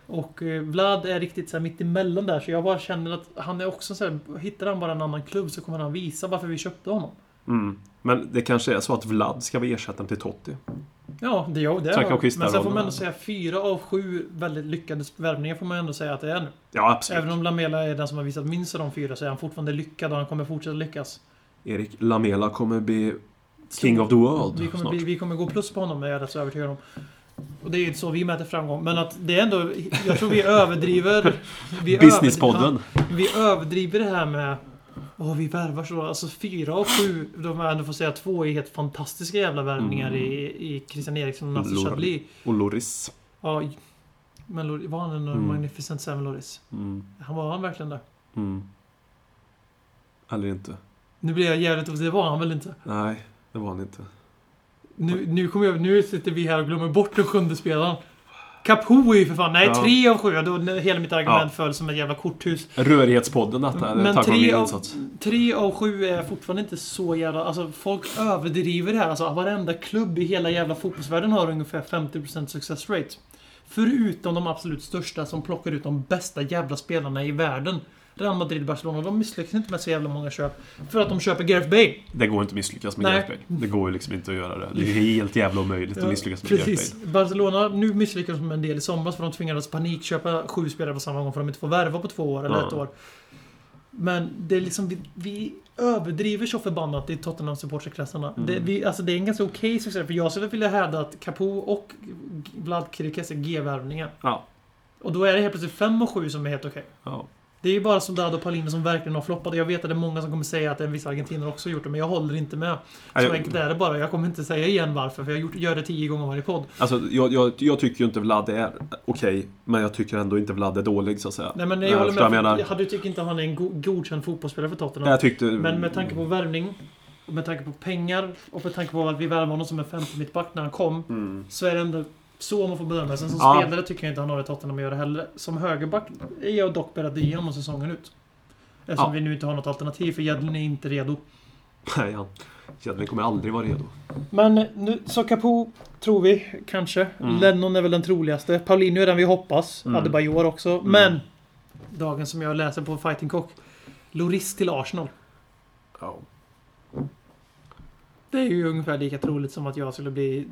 Och eh, Vlad är riktigt så här mitt emellan där, så jag bara känner att han är också så här, hittar han bara en annan klubb så kommer han visa varför vi köpte honom. Mm. Men det kanske är så att Vlad ska vara ersättaren till Totti. Ja, det, ja, det är skista Men sen får man ändå säga fyra av sju väldigt lyckade värvningar får man ändå säga att det är nu. Ja, absolut. Även om Lamela är den som har visat minst av de fyra så är han fortfarande lyckad och han kommer fortsätta lyckas. Erik Lamela kommer bli King of the World Vi kommer, snart. bli, vi kommer gå plus på honom, är jag rätt så övertygad om. Och det är ju så vi mäter framgång. Men att det är ändå... Jag tror vi överdriver... Vi Businesspodden. Över, vi överdriver det här med... Åh, vi värvar så... Alltså fyra och sju, de jag ändå får säga två är helt fantastiska jävla värvningar Mm. i, i Christian Eriksson och Nasser Lora- Chadli. Och Loris. Ja, men var han en Mm. Magnificent Seven Loris? Mm. Han var han verkligen det? Mm. Eller inte. Nu blir jag jävligt osäker. Det var han väl inte? Nej, det var han inte. Nu, nu, kommer jag, nu sitter vi här och glömmer bort den sjunde spelaren. Capo är ju för fan... Nej, Ja. tre av sju. Då, hela mitt argument föll som ett jävla korthus. Rörighetspodden detta, Men tack vare tre min av, insats. tre av sju är fortfarande inte så jävla... Alltså folk överdriver det här. Alltså varenda klubb i hela jävla fotbollsvärlden har ungefär 50% success rate. Förutom de absolut största som plockar ut de bästa jävla spelarna i världen. Real Madrid och Barcelona, de misslyckas inte med så jävla många köp. För att de köper Gareth Bale. Det går inte att misslyckas med Nej. Gareth Bale. Det går ju liksom inte att göra det. Det är helt jävla omöjligt att misslyckas med precis. Gareth Bale. Barcelona, nu misslyckades de med en del i somras för de tvingades panikköpa sju spelare på samma gång för att de inte får värva på två år eller Ja. ett år. Men det är liksom, vi, vi överdriver så förbannat i Tottenham supporterklassarna. Mm. Det, vi, alltså det är en ganska okej succé, för jag skulle vilja hävda att Capo och Vlad Kirikes är G-värvningar. Ja. Och då är det helt plötsligt fem och sju som är helt okej. Ja. Det är ju bara Soldado och Paulino som verkligen har floppat. Jag vet att det är många som kommer säga att en viss argentinare också har gjort det, men jag håller inte med. Så jag- enkelt är det bara. Jag kommer inte säga igen varför, för jag gjort, gör det tio gånger varje podd. Alltså, jag, jag, jag tycker ju inte Vlad är okej, men jag tycker ändå inte Vlad är dålig så att säga. Nej men jag håller förstår med. jag menar. Jag hade tyckt inte att han är en go godkänd fotbollsspelare för Tottenham. Jag tyckte... Men med tanke på värvning, med tanke på pengar och med tanke på att vi värvade honom som en 50 mittback när han kom. Mm. Så är det ändå så man får bedöma. Sen som Ja. spelare tycker jag inte han har i Tottenham att göra heller. Som högerback är jag dock beredd att ge honom säsongen ut. Eftersom Ja. vi nu inte har något alternativ, för Jedlin är inte redo. Nej, han... Jedlin kommer aldrig vara redo. Men nu, så Capo tror vi, kanske. Mm. Lennon är väl den troligaste. Paulinho är den vi hoppas. Mm. Adebayor också. Men! Dagen som jag läser på Fighting Cock. Loris till Arsenal. Ja. Det är ju ungefär lika troligt som att jag skulle bli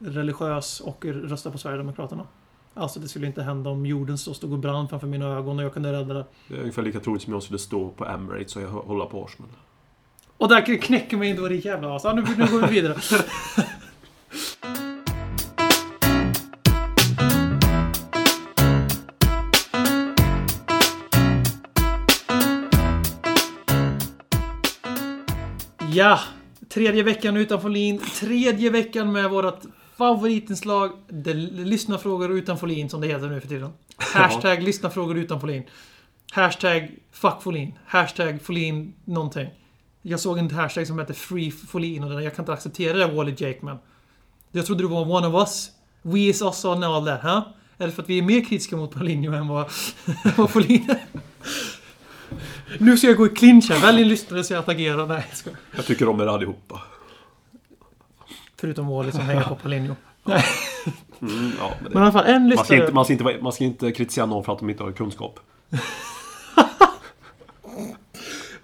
religiös och rösta på Sverigedemokraterna. Alltså det skulle inte hända om jorden så stod och brann framför mina ögon och jag kunde rädda det. Det är ungefär lika troligt som jag skulle stå på Emirates och jag hålla på Arsenal. Och där knäcker mig då det jävla as. Nu, nu går vi vidare. Ja, tredje veckan utanför lin. Tredje veckan med vårt favoritinslag. Det lyssna frågor utanför lin som det heter nu för tiden. Hashtag lyssna frågor utanför lin. Hashtag fuck Folin. Hashtag Folin någonting. Jag såg en hashtag som hette Free Folin och den- jag kan inte acceptera det Wally Jakeman. Jag trodde du var one of us. We is us on all that, huh? Det för att vi är mer kritiska mot Paulinho än vad, vad Folin är? Nu ska jag gå i clinch här. Välj en lyssnare så jag attackerar. Nej, jag skojar. Jag tycker om er allihopa. Förutom Wally som hänger på Paulinho. Mm, ja, men det, Men i alla fall en man, ska lyssnare. inte, man, ska inte, vara- man ska inte kritisera någon för att de inte har kunskap.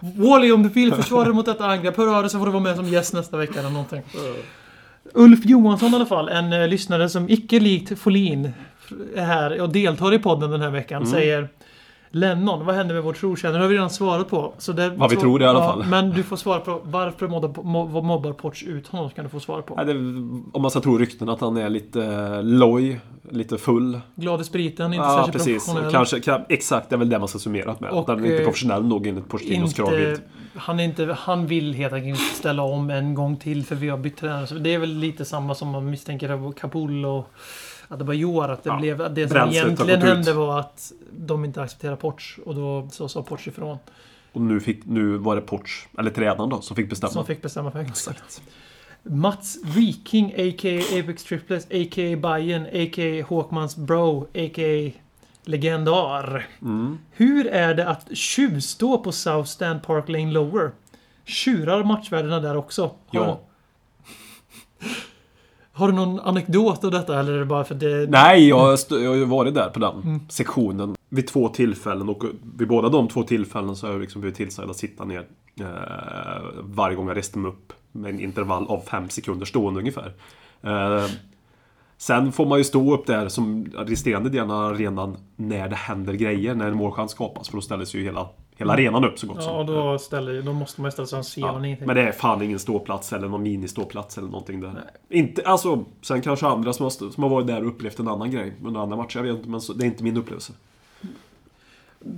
Wally, om du vill försvara dig mot detta angrepp, hör av dig så får du vara med som gäst nästa vecka eller någonting. Ulf Johansson i alla fall, en eh, lyssnare som icke likt Folin är här och deltar i podden den här veckan, Mm. säger Lennon, vad hände med vår trotjänare? Det har vi redan svarat på. Så det, Vad vi tror i alla fall. Men du får svara på varför mobbar, mo- mobbar Porch ut honom, kan du få svar på. Nej, det, om man ska tro rykten att han är lite eh, loj, lite full. Glad i spriten, inte Ja, särskilt precis. professionell. Kanske, kan, exakt, det är väl det man ska summera med. Och, att han är inte eh, professionell nog enligt inte, kravbild. han, är inte, han vill helt enkelt inte ställa om en gång till för vi har bytt tränare. Så det är väl lite samma som man misstänker av Capullo och Adebayor. Att det, Ja, blev, det som egentligen hände var att de inte accepterade Porch. Och då så sa Porch ifrån. Och nu, fick, nu var det Porch, eller tränaren då, som fick bestämma. Som fick bestämma för Exakt. Mats Viking, a.k.a. Apex Triplets, a.k.a. Bayern, a.k.a. Håkmans Bro, a.k.a. Legendar. Mm. Hur är det att tjuvstå på South Stand Park Lane Lower? Tjurar matchvärdena där också? Har, Ja. har du någon anekdot av detta eller är det bara för det... Nej, jag, jag har ju varit där på den Mm. sektionen vid två tillfällen och vid båda de två tillfällen så har jag liksom blivit tillsagd att sitta ner eh, varje gång jag reste mig upp med en intervall av fem sekunder stående ungefär. Eh, sen får man ju stå upp där som resterande delen av arenan när det händer grejer, när en målchans skapas. För då ställer sig ju hela, hela arenan upp så gott Ja, som. och då, ställer, då måste man ju ställa sig och se Ja, ingenting. men det är fan ingen ståplats eller någon ministåplats eller någonting där. Inte, alltså, sen kanske andra som har, som har varit där och upplevt en annan grej under andra matcher, jag vet inte, men så, det är inte min upplevelse.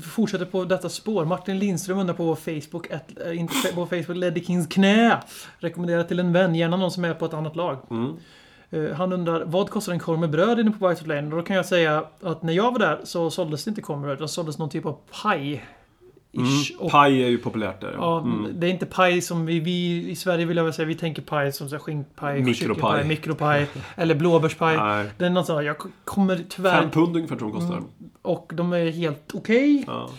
fortsätter på detta spår. Martin Lindström undrar på Facebook, ett, äh, inte på Facebook, Leddy Kings knä. Rekommenderar till en vän, gärna någon som är på ett annat lag. Mm. Eh, han undrar, vad kostar en korv med bröd inne på White Hart Lane? Och då kan jag säga att när jag var där så såldes det inte korv med bröd, utan såldes någon typ av paj. Mm. Och, Paj är ju populärt där. ja, Mm. Det är inte paj som vi, vi i Sverige vill jag säga, vi tänker paj som så här skinkpaj, Mikropaj. mikropaj eller blåbärspaj. Nej. Det är något sånt, jag kommer tyvärr... Fem pund ungefär tror de kostar. Mm. Och de är helt okej. Ja.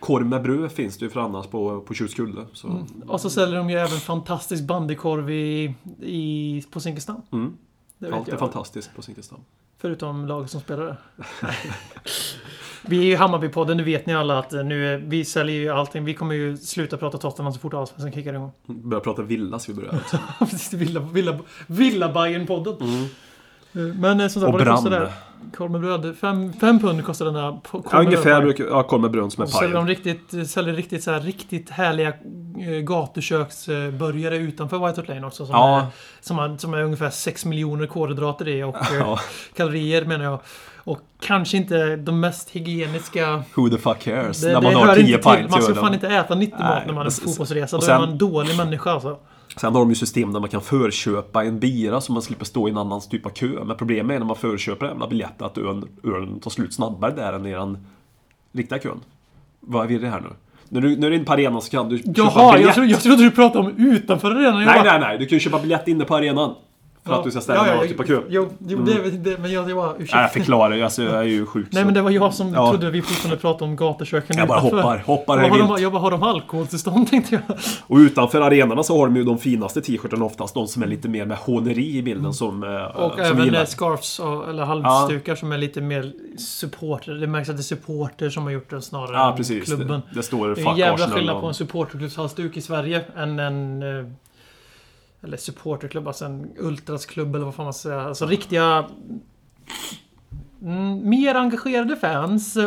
Korv med bröd finns det ju för annars på, på Tjuskulle. Så. Mm. Och så säljer de ju även fantastisk bandykorv i, i, på Zinkensdamm. Mm. Det det är fantastiskt på Zinkensdamm. Förutom laget som spelar där. vi är ju Hammarbypodden, nu vet ni alla att eh, nu är, vi säljer ju allting. Vi kommer ju sluta prata Tottenham så fort Allsvenskan kickar igång. Börjar prata villa så vi börjar. Också. Precis, villa, villa, villa Bayern-podden. Mm. Eh, Men eh, som sagt, Och vad det kostar där? Korv med bröd. Fem, fem pund kostar den korv Ja, ungefär brukar, ja, korv med bröd som är säljer de paj. riktigt, säljer riktigt, så här, riktigt härliga gatuköksburgare utanför White Hart Lane också. Som, Ja. är, som, har, som är ungefär 6 miljoner kolhydrater i och Ja, kalorier menar jag. Och kanske inte de mest hygieniska... who the fuck cares? Det, när man har hör 10 inte till. pints Man ska fan inte äta 90 mat när man är på fotbollsresa. Då är man en dålig människa alltså. Sen har de ju system där man kan förköpa en bira så man slipper stå i en annan typ av kö. Men problemet är när man förköper en jävla biljett att ölen, tar slut snabbare där än i den riktiga kön. Vad är det här nu? När du, när du är inne på arenan så kan du köpa Jaha, biljett. jag, trodde, jag trodde du pratade om utanför arenan. Jag Nej, bara- nej, nej. Du kan ju köpa biljett inne på arenan. För att du ska ställa ja, ja, annan typ av kö. Jo, jo det, det, men jag, jag var... Ursäkta. Nej, jag förklarar ju. Alltså, jag är ju sjuk. Nej så. men det var jag som Ja. trodde vi fortfarande pratade om gatuköken Jag bara utanför. hoppar, hoppar Jag bara, har vilt. de, jag bara, har de alkoholtillstånd tänkte jag. Och utanför arenorna så har de ju de finaste t-shirtarna oftast. De som är lite mer med håneri i bilden som, eh, Och som även gillar. eh, scarfs och- eller halsdukar som är lite mer supporter. Det märks att det är supporter som har gjort det snarare Ja, än precis. klubben. Det, det står Det är en jävla skillnad på en supporterklubbshalsduk i Sverige än en... Eller supporterklubb, alltså en ultrasklubb eller vad fan man ska säga. Alltså riktiga... Mm, mer engagerade fans.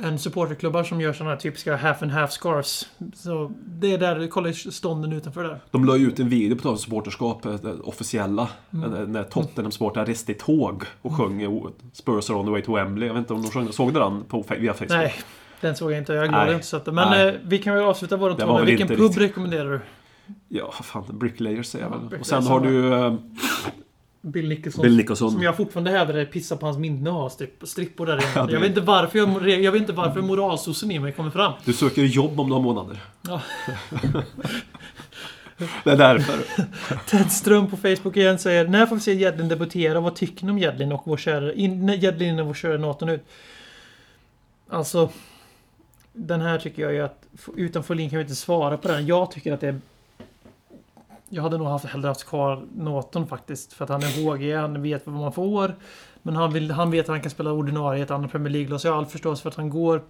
än supporterklubbar som gör såna här typiska half and half scarves. Så det är där, kolla stånden utanför där. De la ju ut en video på tal om supporterskap, eh, det officiella. Mm. eh, När Tottenham-supportrar reste i tåg och sjöng eh, Spurs are on the way to Wembley. Jag vet inte om de sjöng, såg du den på, via Facebook? Nej, den såg jag inte. Jag att jag inte sett det. Men Nej. eh, vi kan väl avsluta vår Det tal var med väl Vilken pub riktigt- rekommenderar du? Ja, fan. Bricklayers säger jag Ja, väl. Och sen har du eh, Bill Nicholson. Bill Nicholson. Som jag fortfarande hävdar pissar på hans minne och stripp, strippor där inne. Ja, det- Jag vet inte varför jag, jag vet inte varför moralsossen i mig kommer fram. Du söker jobb om några månader. Ja. det är därför. Ted Ström på Facebook igen säger När får vi se Jedlin debutera? Vad tycker ni om Jedlin och vår kära... In, Jedlin innan vår kära Naton ut? Alltså... Den här tycker jag ju att... Utan Folin kan vi inte svara på den. Jag tycker att det är... Jag hade nog haft, hellre haft kvar Norton faktiskt. För att han är HG, han vet vad man får. Men han, vill, han vet att han kan spela ordinarie i ett annat Premier League-lag. Så jag har all förståelse för att han går.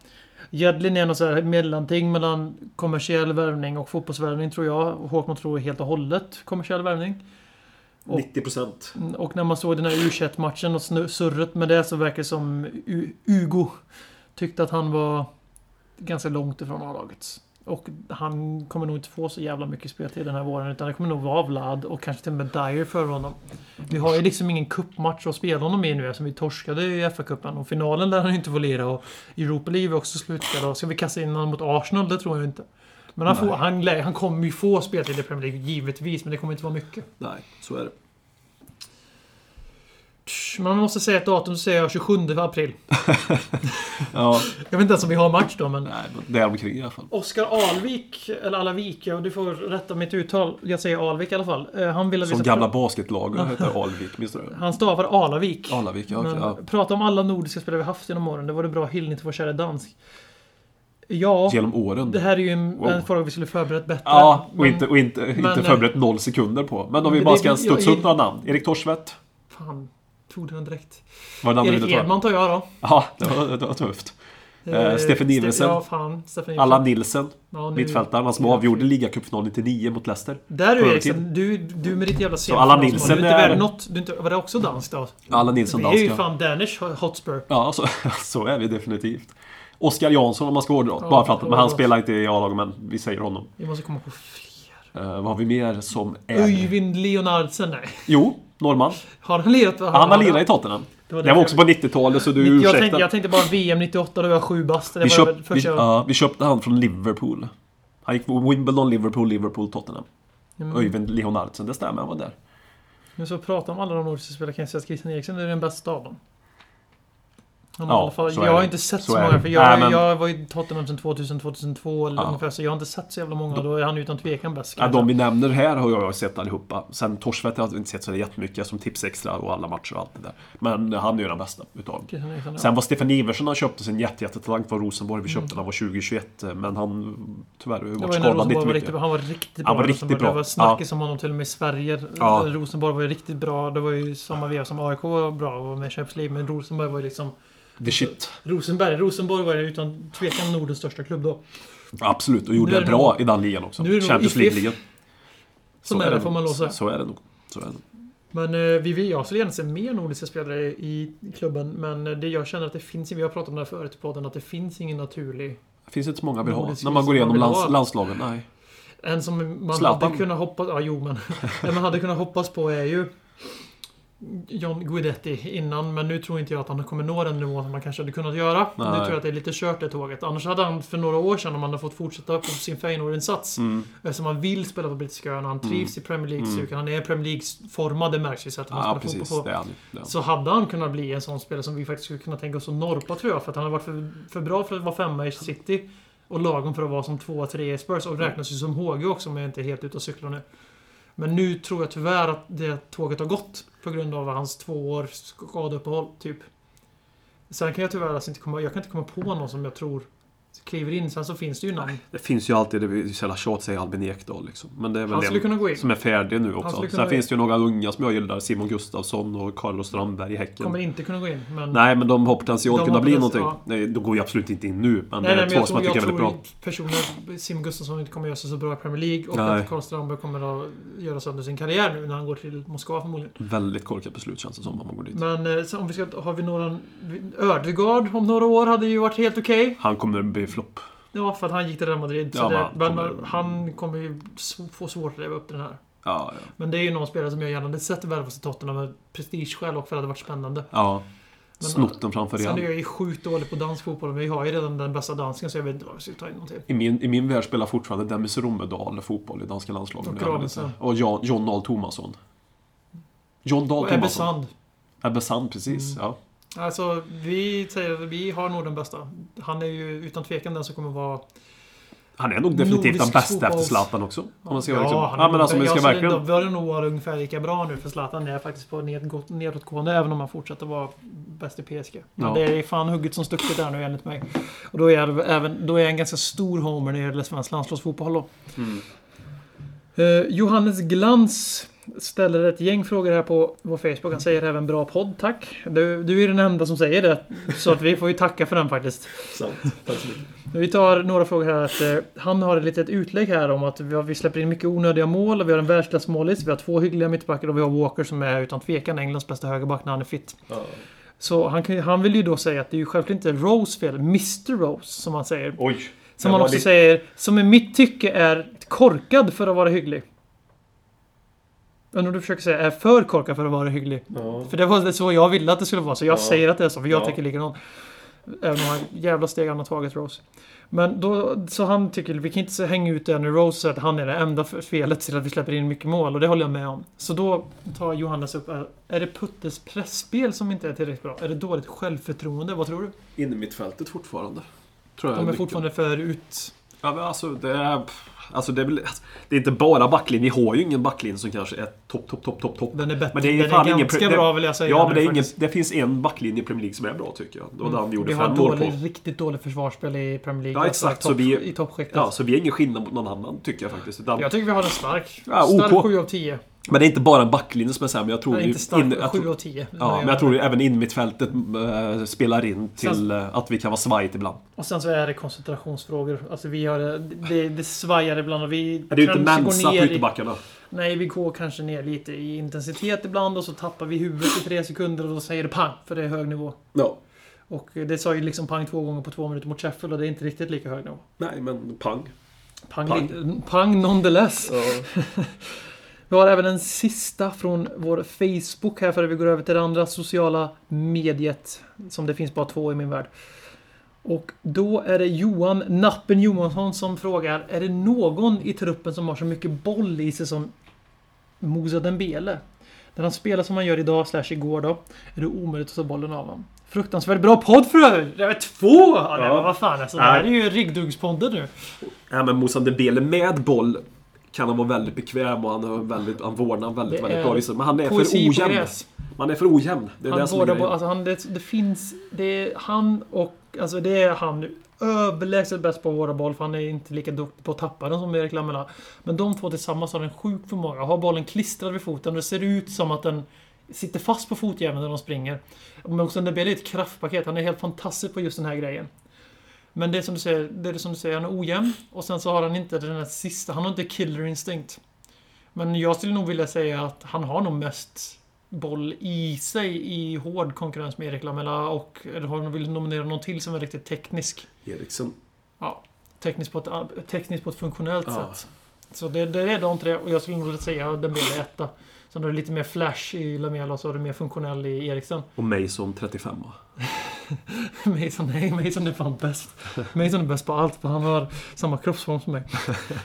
Jedlin är något så här mellanting mellan kommersiell värvning och fotbollsvärvning tror jag. Håkman tror helt och hållet kommersiell värvning. Och- 90%. Mm, Och när man såg den här u matchen och surret med det så verkar det som U- Ugo tyckte att han var ganska långt ifrån A-laget. Och han kommer nog inte få så jävla mycket speltid den här våren utan det kommer nog vara Vlad och kanske till och med Dyer för honom. Vi har ju liksom ingen cupmatch att spela honom i nu eftersom vi torskade i FA-cupen och finalen lär han inte få lira och Europa League är också slutspel och ska vi kasta in honom mot Arsenal? Det tror jag inte. Men han, får, han, han kommer ju få speltid i Premier League givetvis men det kommer inte vara mycket. Nej, så är det. Man måste säga ett datum så säger jag 27 april. Ja, Jag vet inte ens om vi har match då men... nej, men det är omkring i alla fall. Oskar Alvik, eller Alavik, ja, du får rätta mitt uttal. Jag säger Alvik i alla fall. Eh, Han vill att vi Som ska gamla basketlaget heter Alvik, minns du? Han stavar Alavik. Alavik, ja. Men ja. prata om alla nordiska spelare vi haft genom åren. Det var det bra hyllning till vår kära dansk. Ja, Genom åren. det här är ju en, Wow. en fråga vi skulle förberett bättre. Ja, och men- inte, och inte, men- inte förberett noll sekunder på. Men om vi bara ska studsa upp några namn. Erik Torsvedt. Fan, tog den direkt. Var det Erik? Edman tar jag då. Ja, det var, det var tufft. Eh, Stefan Ste- Nielsen. Ja, fan. Stefan. Allan Nilsen, Ja, mittfältaren, han som avgjorde ligacup 99 mot Leicester. Där du På Eriksson, du, du med ditt jävla Så Allan Nilsen är inte något. Du inte, var det också danskt då? Allan Nilsson, Vi är ju fan Danish Hotspur. Ja, så, så är vi definitivt. Oskar Jansson om man ska hårdra. Ja, bara för att, men han spelar inte i A-laget, men vi säger honom. Vi måste komma på fler. Eh, vad har vi mer som är... Öyvind Leonardsen, nej. Jo, norrman. Har han lirat? Han har lirat i Tottenham. Det var Det var det också på 90-talet, så du jag, ursäkta. tänkte, jag tänkte bara VM 98, då var jag sju bast. Vi, var köp, väl vi, ja, vi köpte han från Liverpool. Han gick Wimbledon, Liverpool, Liverpool, Tottenham. Mm. Öyvind Leonardsen, det stämmer, han var där. Men så prata om alla de nordiska spelarna kan jag säga att Christian Eriksen är den bästa av dem. Ja, jag har inte sett så, Så många, för jag, Nej, men- jag var i Tottenham sedan 2000-2002 eller Ja. ungefär, så jag har inte sett så jävla många. Då är han utan tvekan bäst. Ja, de vi nämner här har jag sett allihopa. Sen Torsvedt har jag inte sett så jättemycket som tips extra och alla matcher och allt det där. Men han är ju den bästa utav Eriksen, ja. Sen var Stefan Iversen han köpte sin jätte, jättetalang från Rosenborg. Vi köpte Mm. den, han var 2021. Men han tyvärr varit var när skadad lite mycket. riktigt. Han var riktigt bra. Han var riktigt bra. Det var snackis om honom till och med i Sverige. Ja. Rosenborg var ju riktigt bra. Det var ju samma veva som AIK var bra och med Champions League. Men Rosenborg var ju liksom... The shit. Rosenberg. Rosenborg var utan tvekan Nordens största klubb då. Absolut, och gjorde är det det bra nog- i den ligan också. nu är det Champions League-ligan. Som Så är det, nog. får man säga. Så, så är det nog. Så är det. Men eh, vi vill, jag skulle gärna se mer nordiska spelare i klubben. Men eh, det jag känner att det finns, vi har pratat om det här förut i podden, att det finns ingen naturlig... Det finns inte så många vill ha. Nordisk När man går igenom man lands, landslagen. Nej. En som man Zlatan. hade kunnat hoppas... Ja, jo men... det man hade kunnat hoppas på är ju... John Guidetti innan, men nu tror inte jag att han kommer nå den nivån som man kanske hade kunnat göra. Nu Nej. tror jag att det är lite kört det tåget. Annars hade han för några år sedan, om han hade fått fortsätta på sin Feyenoord-insats, Mm. eftersom han vill spela på brittiska öarna, han trivs i Premier League-stukan, han är Premier League-formad, det märks ju sättet man Ja, spelar precis. fotboll på. Det är han ju. Det är han. Så hade han kunnat bli en sån spelare som vi faktiskt skulle kunna tänka oss att norpa tror jag. För att han har varit för, för bra för att vara femma i City. Och lagom för att vara som tvåa, trea i Spurs. Och räknas ju som HG också om jag inte är helt ute och cyklar nu. Men nu tror jag tyvärr att det tåget har gått. På grund av hans två år skadeuppehåll, typ. Sen kan jag tyvärr alltså inte komma... Jag kan inte komma på någon som jag tror kliver in. Sen så finns det ju namn. Det finns ju alltid, det är så jävla tjat säger Albin Ekdal liksom. Men det är väl Han skulle det kunna gå in. som är färdig nu också. Sen finns det ju några unga som jag gillar. Simon Gustafsson och Carlos Strandberg i Häcken. Kommer inte kunna gå in. Men... Nej, men de har potential att kunna bli någonting. ja. Nej, de går ju absolut inte in nu. Men Nej, det nej, är men två jag som jag jag tycker är väldigt bra. personligen Simon Gustafsson inte kommer göra sig så bra i Premier League och Nej. att Carl Strandberg kommer att göra sönder sin karriär nu när han går till Moskva förmodligen. Väldigt korkat beslut känns det som om man går dit. Men eh, om vi ska... Har vi några... Ödegaard om några år hade ju varit helt okej. Han kommer bli flopp. Ja, för att han gick till Real Madrid. Så Ja, det, han kommer- han kommer ju få svårt att leva upp till den här. Ja, ja. Men det är ju någon spelare som jag gärna hade sett värva sig Tottenham med prestigeskäl och för att det hade varit spännande. ja. Men- Snott den framför Sen är jag ju sjukt dålig på dansfotboll, men vi har ju redan den bästa dansken så jag vet inte vad vi ska ta in någon till. I min, I min värld spelar fortfarande Dennis Rommedahl fotboll i danska landslaget. Och. Madrid. Och Jan, John Dahl Tomasson. John Dahl Och Ebbe Tomasson. Sand. Ebbe Sand, precis. Mm. Ja. Alltså, vi säger att vi har nog den bästa. Han är ju utan tvekan den som kommer vara... Han är nog definitivt den bästa fotbolls- efter Zlatan också. Om man ska ja, liksom, han är ja, men alltså, vi ska alltså, verkligen... Då bör det nog vara ungefär lika bra nu för Zlatan är faktiskt på nedgått- nedåtgående även om han fortsätter vara bäst i PSG. Men Ja. det är fan hugget som stucket där nu enligt mig. Och då är, det även, då är jag en ganska stor homer när det gäller svensk landslagsfotboll då. Mm. Eh, Johannes Glans ställer ett gäng frågor här på vår Facebook. Han säger även bra podd, tack. Du, du är den enda som säger det. Så att vi får ju tacka för den faktiskt. Sant. Tack så mycket. Vi tar några frågor här. Att, eh, han har ett litet utlägg här om att vi, har, vi släpper in mycket onödiga mål. Och vi har en världsklassmålis. Vi har två hyggliga mittbackar och vi har Walker som är utan tvekan Englands bästa högerback när han är fit. Ja. Så han, kan, han vill ju då säga att det är ju självklart inte Rose fel. Mr Rose som han säger. Oj. Som han också lite- säger, som i mitt tycke är korkad för att vara hygglig. Undrar om du försöker säga är för korkad för att vara hygglig. Ja. För det var det så jag ville att det skulle vara, så jag Ja. säger att det är så, för jag Ja. tycker likadant. Även om han jävla steg han har tagit Rose. Men då, så han tycker, vi kan inte så hänga ut det när Rose säger att han är det enda felet till att vi släpper in mycket mål, och det håller jag med om. Så då tar Johannes upp, är, är det Puttes pressspel som inte är tillräckligt bra? Är det dåligt självförtroende? Vad tror du? In i mittfältet fortfarande. Tror jag De är mycket. fortfarande för ut... Ja, men alltså det är... Alltså det är väl... Det är inte bara backlinjen. Vi har ju ingen backlinje som kanske är topp, topp, topp, topp, topp. Den är bättre. Men det är den fan är ingen ganska det- bra vill jag säga. Ja, men det, ingen, det finns en backlinje i Premier League som är bra tycker jag. Det var den vi gjorde vi har fem år dålig, på. riktigt dåligt försvarsspel i Premier League. Ja, Alltså exakt. Topp, Så vi- I toppskiktet. Ja, så vi är ingen skillnad mot någon annan tycker jag faktiskt. Utan, Jag tycker vi har en stark. Ja, stark OK. 7 av 10. Men det är inte bara en backlinje som är sämre. Jag tror Nej, inte stark. in- jag 7 tror- av 10. Ja, men jag tror ju även in mittfältet äh, spelar in till äh, att vi kan vara svajigt ibland. Och sen så är det koncentrationsfrågor. Alltså vi har... Det, det svajar ibland och vi Det är ju inte Mensa på ytterbackarna. Nej, vi går kanske ner lite i intensitet ibland och så tappar vi huvudet i tre sekunder och då säger det pang, för det är hög nivå. Ja. Och det sa ju liksom pang två gånger på två minuter mot Sheffield och det är inte riktigt lika hög nivå. Nej, men pang. Pang, Pang. pang. pang nonetheless. Ja. Vi har även en sista från vår Facebook här före vi går över till det andra sociala mediet. Som det finns bara två i min värld. Och då är det Johan Nappen Johansson som frågar Är det någon i truppen som har så mycket boll i sig som Musa Dembele? När han spelar som han gör idag, slash igår då, är det omöjligt att ta bollen av honom. Fruktansvärt bra podd för övrigt! Det är två! Ja, Ja. var vad fan alltså. Det här är ju Riggduggspodden nu. Ja, men Moussa Dembele med boll kan han vara väldigt bekväm och han, är väldigt, han vårdar väldigt, väldigt är bra. Liksom. Men han är för ojämn. Man är för ojämn. Det är Han det som är grejen. alltså han, det, det finns... Det är han och... Alltså det är han överlägset bäst på att vårda boll för han är inte lika duktig på att tappa den som Erik Lamela. Men de två tillsammans har en sjuk förmåga. Har bollen klistrad vid foten och det ser ut som att den sitter fast på fotjäveln när de springer. Men också det blir ett kraftpaket. Han är helt fantastisk på just den här grejen. Men det är som du säger, det är som du säger, han är ojämn. Och sen så har han inte den här sista, han har inte killer instinct. Men jag skulle nog vilja säga att han har nog mest boll i sig i hård konkurrens med Erik Lamela och eller har vill nominera någon till som är riktigt teknisk. Eriksen. Ja, tekniskt på ett, tekniskt på ett funktionellt Ja. sätt. Så det, det är de tre och jag skulle nog vilja säga Dembele är etta. Sen har du lite mer flash i Lamela och så har du mer funktionell i Eriksen. Och Mason 35 Mason, nej, Mason är fan bäst. Mason är bäst på allt för han har samma kroppsform som mig.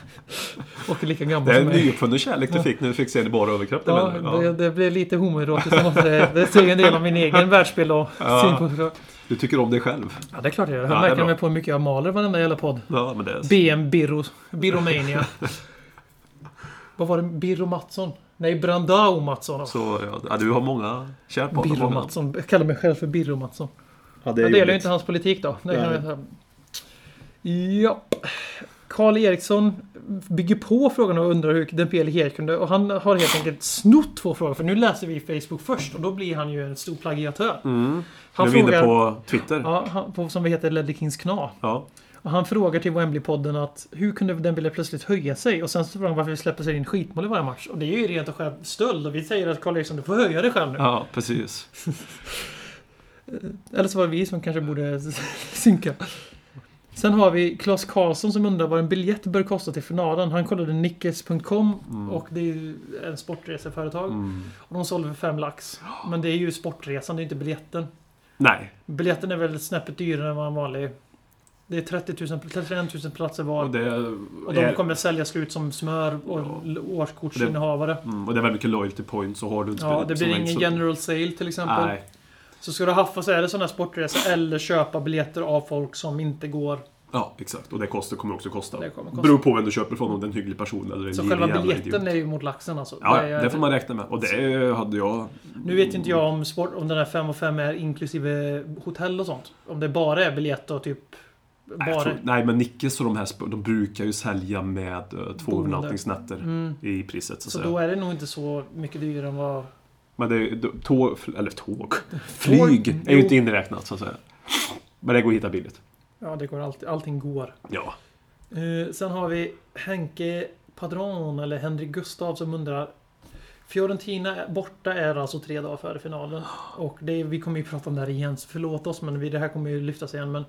och är lika gammal Det är som en mig. nyuppfunnen kärlek du fick när du fick se det bara överkropp. Ja, Ja, det, det blev lite homoerotiskt. jag måste säga. Det säger en del om min egen världsbild och Ja. syn på Du tycker om dig själv. Ja, det är klart jag gör. Ja, Han är märker mig på hur mycket jag maler varenda jävla podd. Ja, men det är... BM Birro. Birromania. Vad var det? Birro Mattsson? Nej, Brandao Mattsson. Så, ja, ja, du har många kärpoddar. Birro Mattsson. Jag kallar mig själv för Birro Mattsson. Ja, det är Jag delar ju inte hans politik då. Det kan Nej. jag säga. Ja. Karl Eriksson bygger på frågan och undrar hur Dembele helt kunde... Och han har helt enkelt snott två frågor. För nu läser vi Facebook först och då blir han ju en stor plagiatör. Mm. Han nu är vi inne frågar- på Twitter. Ja. Ja, han, på, som vi heter Ledley Kings kna. Och han frågar till Wembley-podden att hur kunde Dembele plötsligt höja sig? Och sen så frågar han varför vi släpper sig in skitmål i varje match. Och det är ju rent och skärt stöld. Och vi säger att Karl Eriksson, du får höja dig själv nu. ja, precis. Eller så var det vi som kanske borde synka. Sen har vi Claes Karlsson som undrar vad en biljett bör kosta till finalen. Han kollade nickes.com och det är ju en sportreseföretag. Mm. Och de sålde för fem lax. Men det är ju sportresan, det är inte biljetten. Nej, Biljetten är väl snäppet dyrare än vad en vanlig... Det är 30 000, 31 000 platser var. och det, Och de är, kommer sälja slut som smör och Ja. årskortsinnehavare. mm, och det är väldigt mycket loyalty points så har du inte Ja, det blir ingen så- general sale till exempel. Nej, Så ska du haffa så är det sån här sportresa eller köpa biljetter av folk som inte går. ja exakt. Och det kostar, kommer också kosta. Det kommer kosta. Beror på vem du köper från, om det är en hygglig person eller en Så själva biljetten idiot. är ju mot laxen alltså. Ja, är- det får man räkna med. Och det hade jag... Nu vet inte jag om, sport, om den här 5 och 5 är inklusive hotell och sånt. Om det bara är biljett och typ... Nej, tror, nej, men Nickes och de här de brukar ju sälja med uh, två övernattningsnätter Mm. i priset. Så, Så då är det nog inte så mycket dyrare än vad... Men det är, tåg, eller tåg, flyg är ju inte inräknat så att säga. Men det går att hitta billigt. Ja, det går alltid, allting går. Ja. Eh, sen har vi Henke Padron, eller Henrik Gustav, som undrar Fiorentina borta är alltså tre dagar före finalen. Och det, vi kommer ju prata om det här igen, så förlåt oss, men vi, det här kommer ju lyftas igen. Men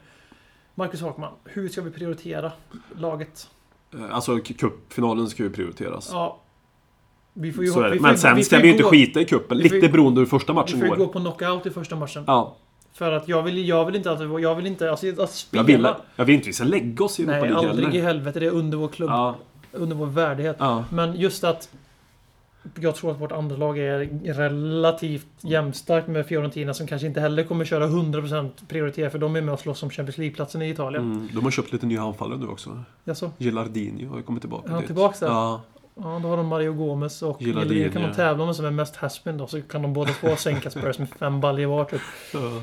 Marcus Hakman, hur ska vi prioritera laget? Eh, Alltså cupfinalen ska ju prioriteras. Ja, vi får ju så är vi det. får Men sen vi ska får vi ju inte gå- skita i vi får ju- Lite beroende hur första Vi matchen får ju gå går. på knockout i första matchen. Ja, För att jag vill, jag vill inte att jag vill inte, alltså att spela. jag vill, jag vill inte vi ska lägga oss i Europa Nej, aldrig i heller. helvete. Det är under vår klubb. Ja, Under vår värdighet. ja. Men just att jag tror att vårt andra lag är relativt jämnstarkt med Fiorentina som kanske inte heller kommer köra 100% prioriterat för de är med och slåss om Champions League-platsen i Italien. Mm, de har köpt lite nya anfallare nu också. Jaså? Gilardini har ju kommit tillbaka. Är han dit. tillbaks där? Ja. Ja, då har de Mario Gomez och Gillardini kan de tävla med som är mest haspin då. Så kan de båda två sänka Spurs med fem baljor var typ. ja.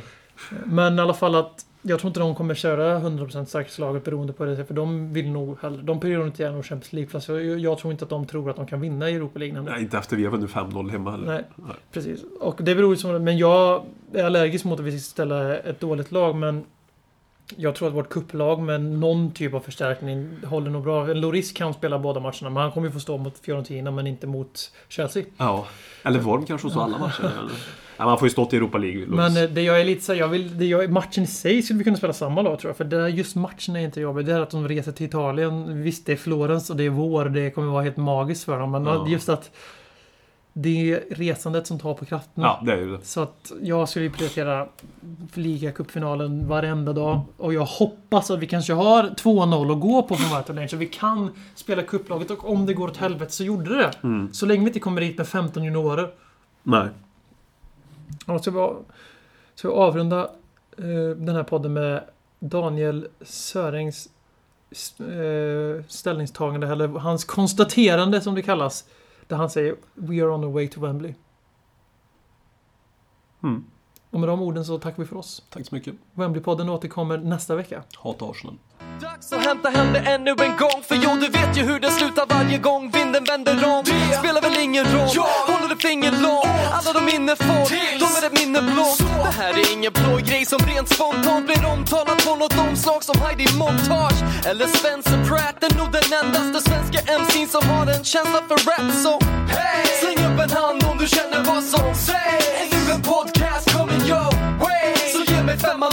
Men i alla fall att jag tror inte de kommer köra 100% säkerhetslaget beroende på det. För de vill nog hellre... De prioriterar nog Champions League-plats. Jag, jag tror inte att de tror att de kan vinna i Europa League. Nej, inte efter vi har vunnit 5-0 hemma heller. Nej, precis. Och det beror ju som... Men jag är allergisk mot att vi ska ställa ett dåligt lag, men... Jag tror att vårt kupplag med någon typ av förstärkning håller nog bra. Loris kan spela båda matcherna, men han kommer ju få stå mot Fiorentina, men inte mot Chelsea. Ja. Eller Worm kanske så alla matcher. eller? ja, man får ju stått i Europa League. Men eh, det jag är lite så jag vill... Det jag, matchen i sig skulle vi kunna spela samma lag tror jag. För det, just matchen är inte jobbig. Det är att de reser till Italien. Visst, det är Florens och det är vår. Det kommer vara helt magiskt för dem. Men Ja. just att... Det är resandet som tar på krafterna. Ja, det är det. Så att jag skulle prioritera ligacupfinalen varenda dag. Och jag hoppas att vi kanske har 2-0 att gå på från varje. Så vi kan spela kupplaget och om det går åt helvete så gjorde det. Mm. Så länge vi inte kommer hit med 15 juniorer. Nej. Ja, så vi, så vi avrunda eh, den här podden med Daniel Sörängs eh, ställningstagande, eller hans konstaterande som det kallas. Där han säger We are on our way to Wembley. Mm. Och med de orden så tackar vi för oss. Tack så mycket. Wembley-podden återkommer nästa vecka. Hata Arsenal. Dags att hämta hem det ännu en gång För jo, du vet ju hur det slutar varje gång vinden vänder om. Det spelar väl ingen roll, ja. håller du fingret långt Alla de minne får, de är ett minne blått Det här är ingen blå grej som rent spontant blir omtalat på något omslag som Heidi Montage eller Spencer Pratt. Är nog den endaste svenska MC'n som har en känsla för rap så hey. släng upp en hand om du känner vad som sägs. Ännu en podcast coming your way så ge mig femman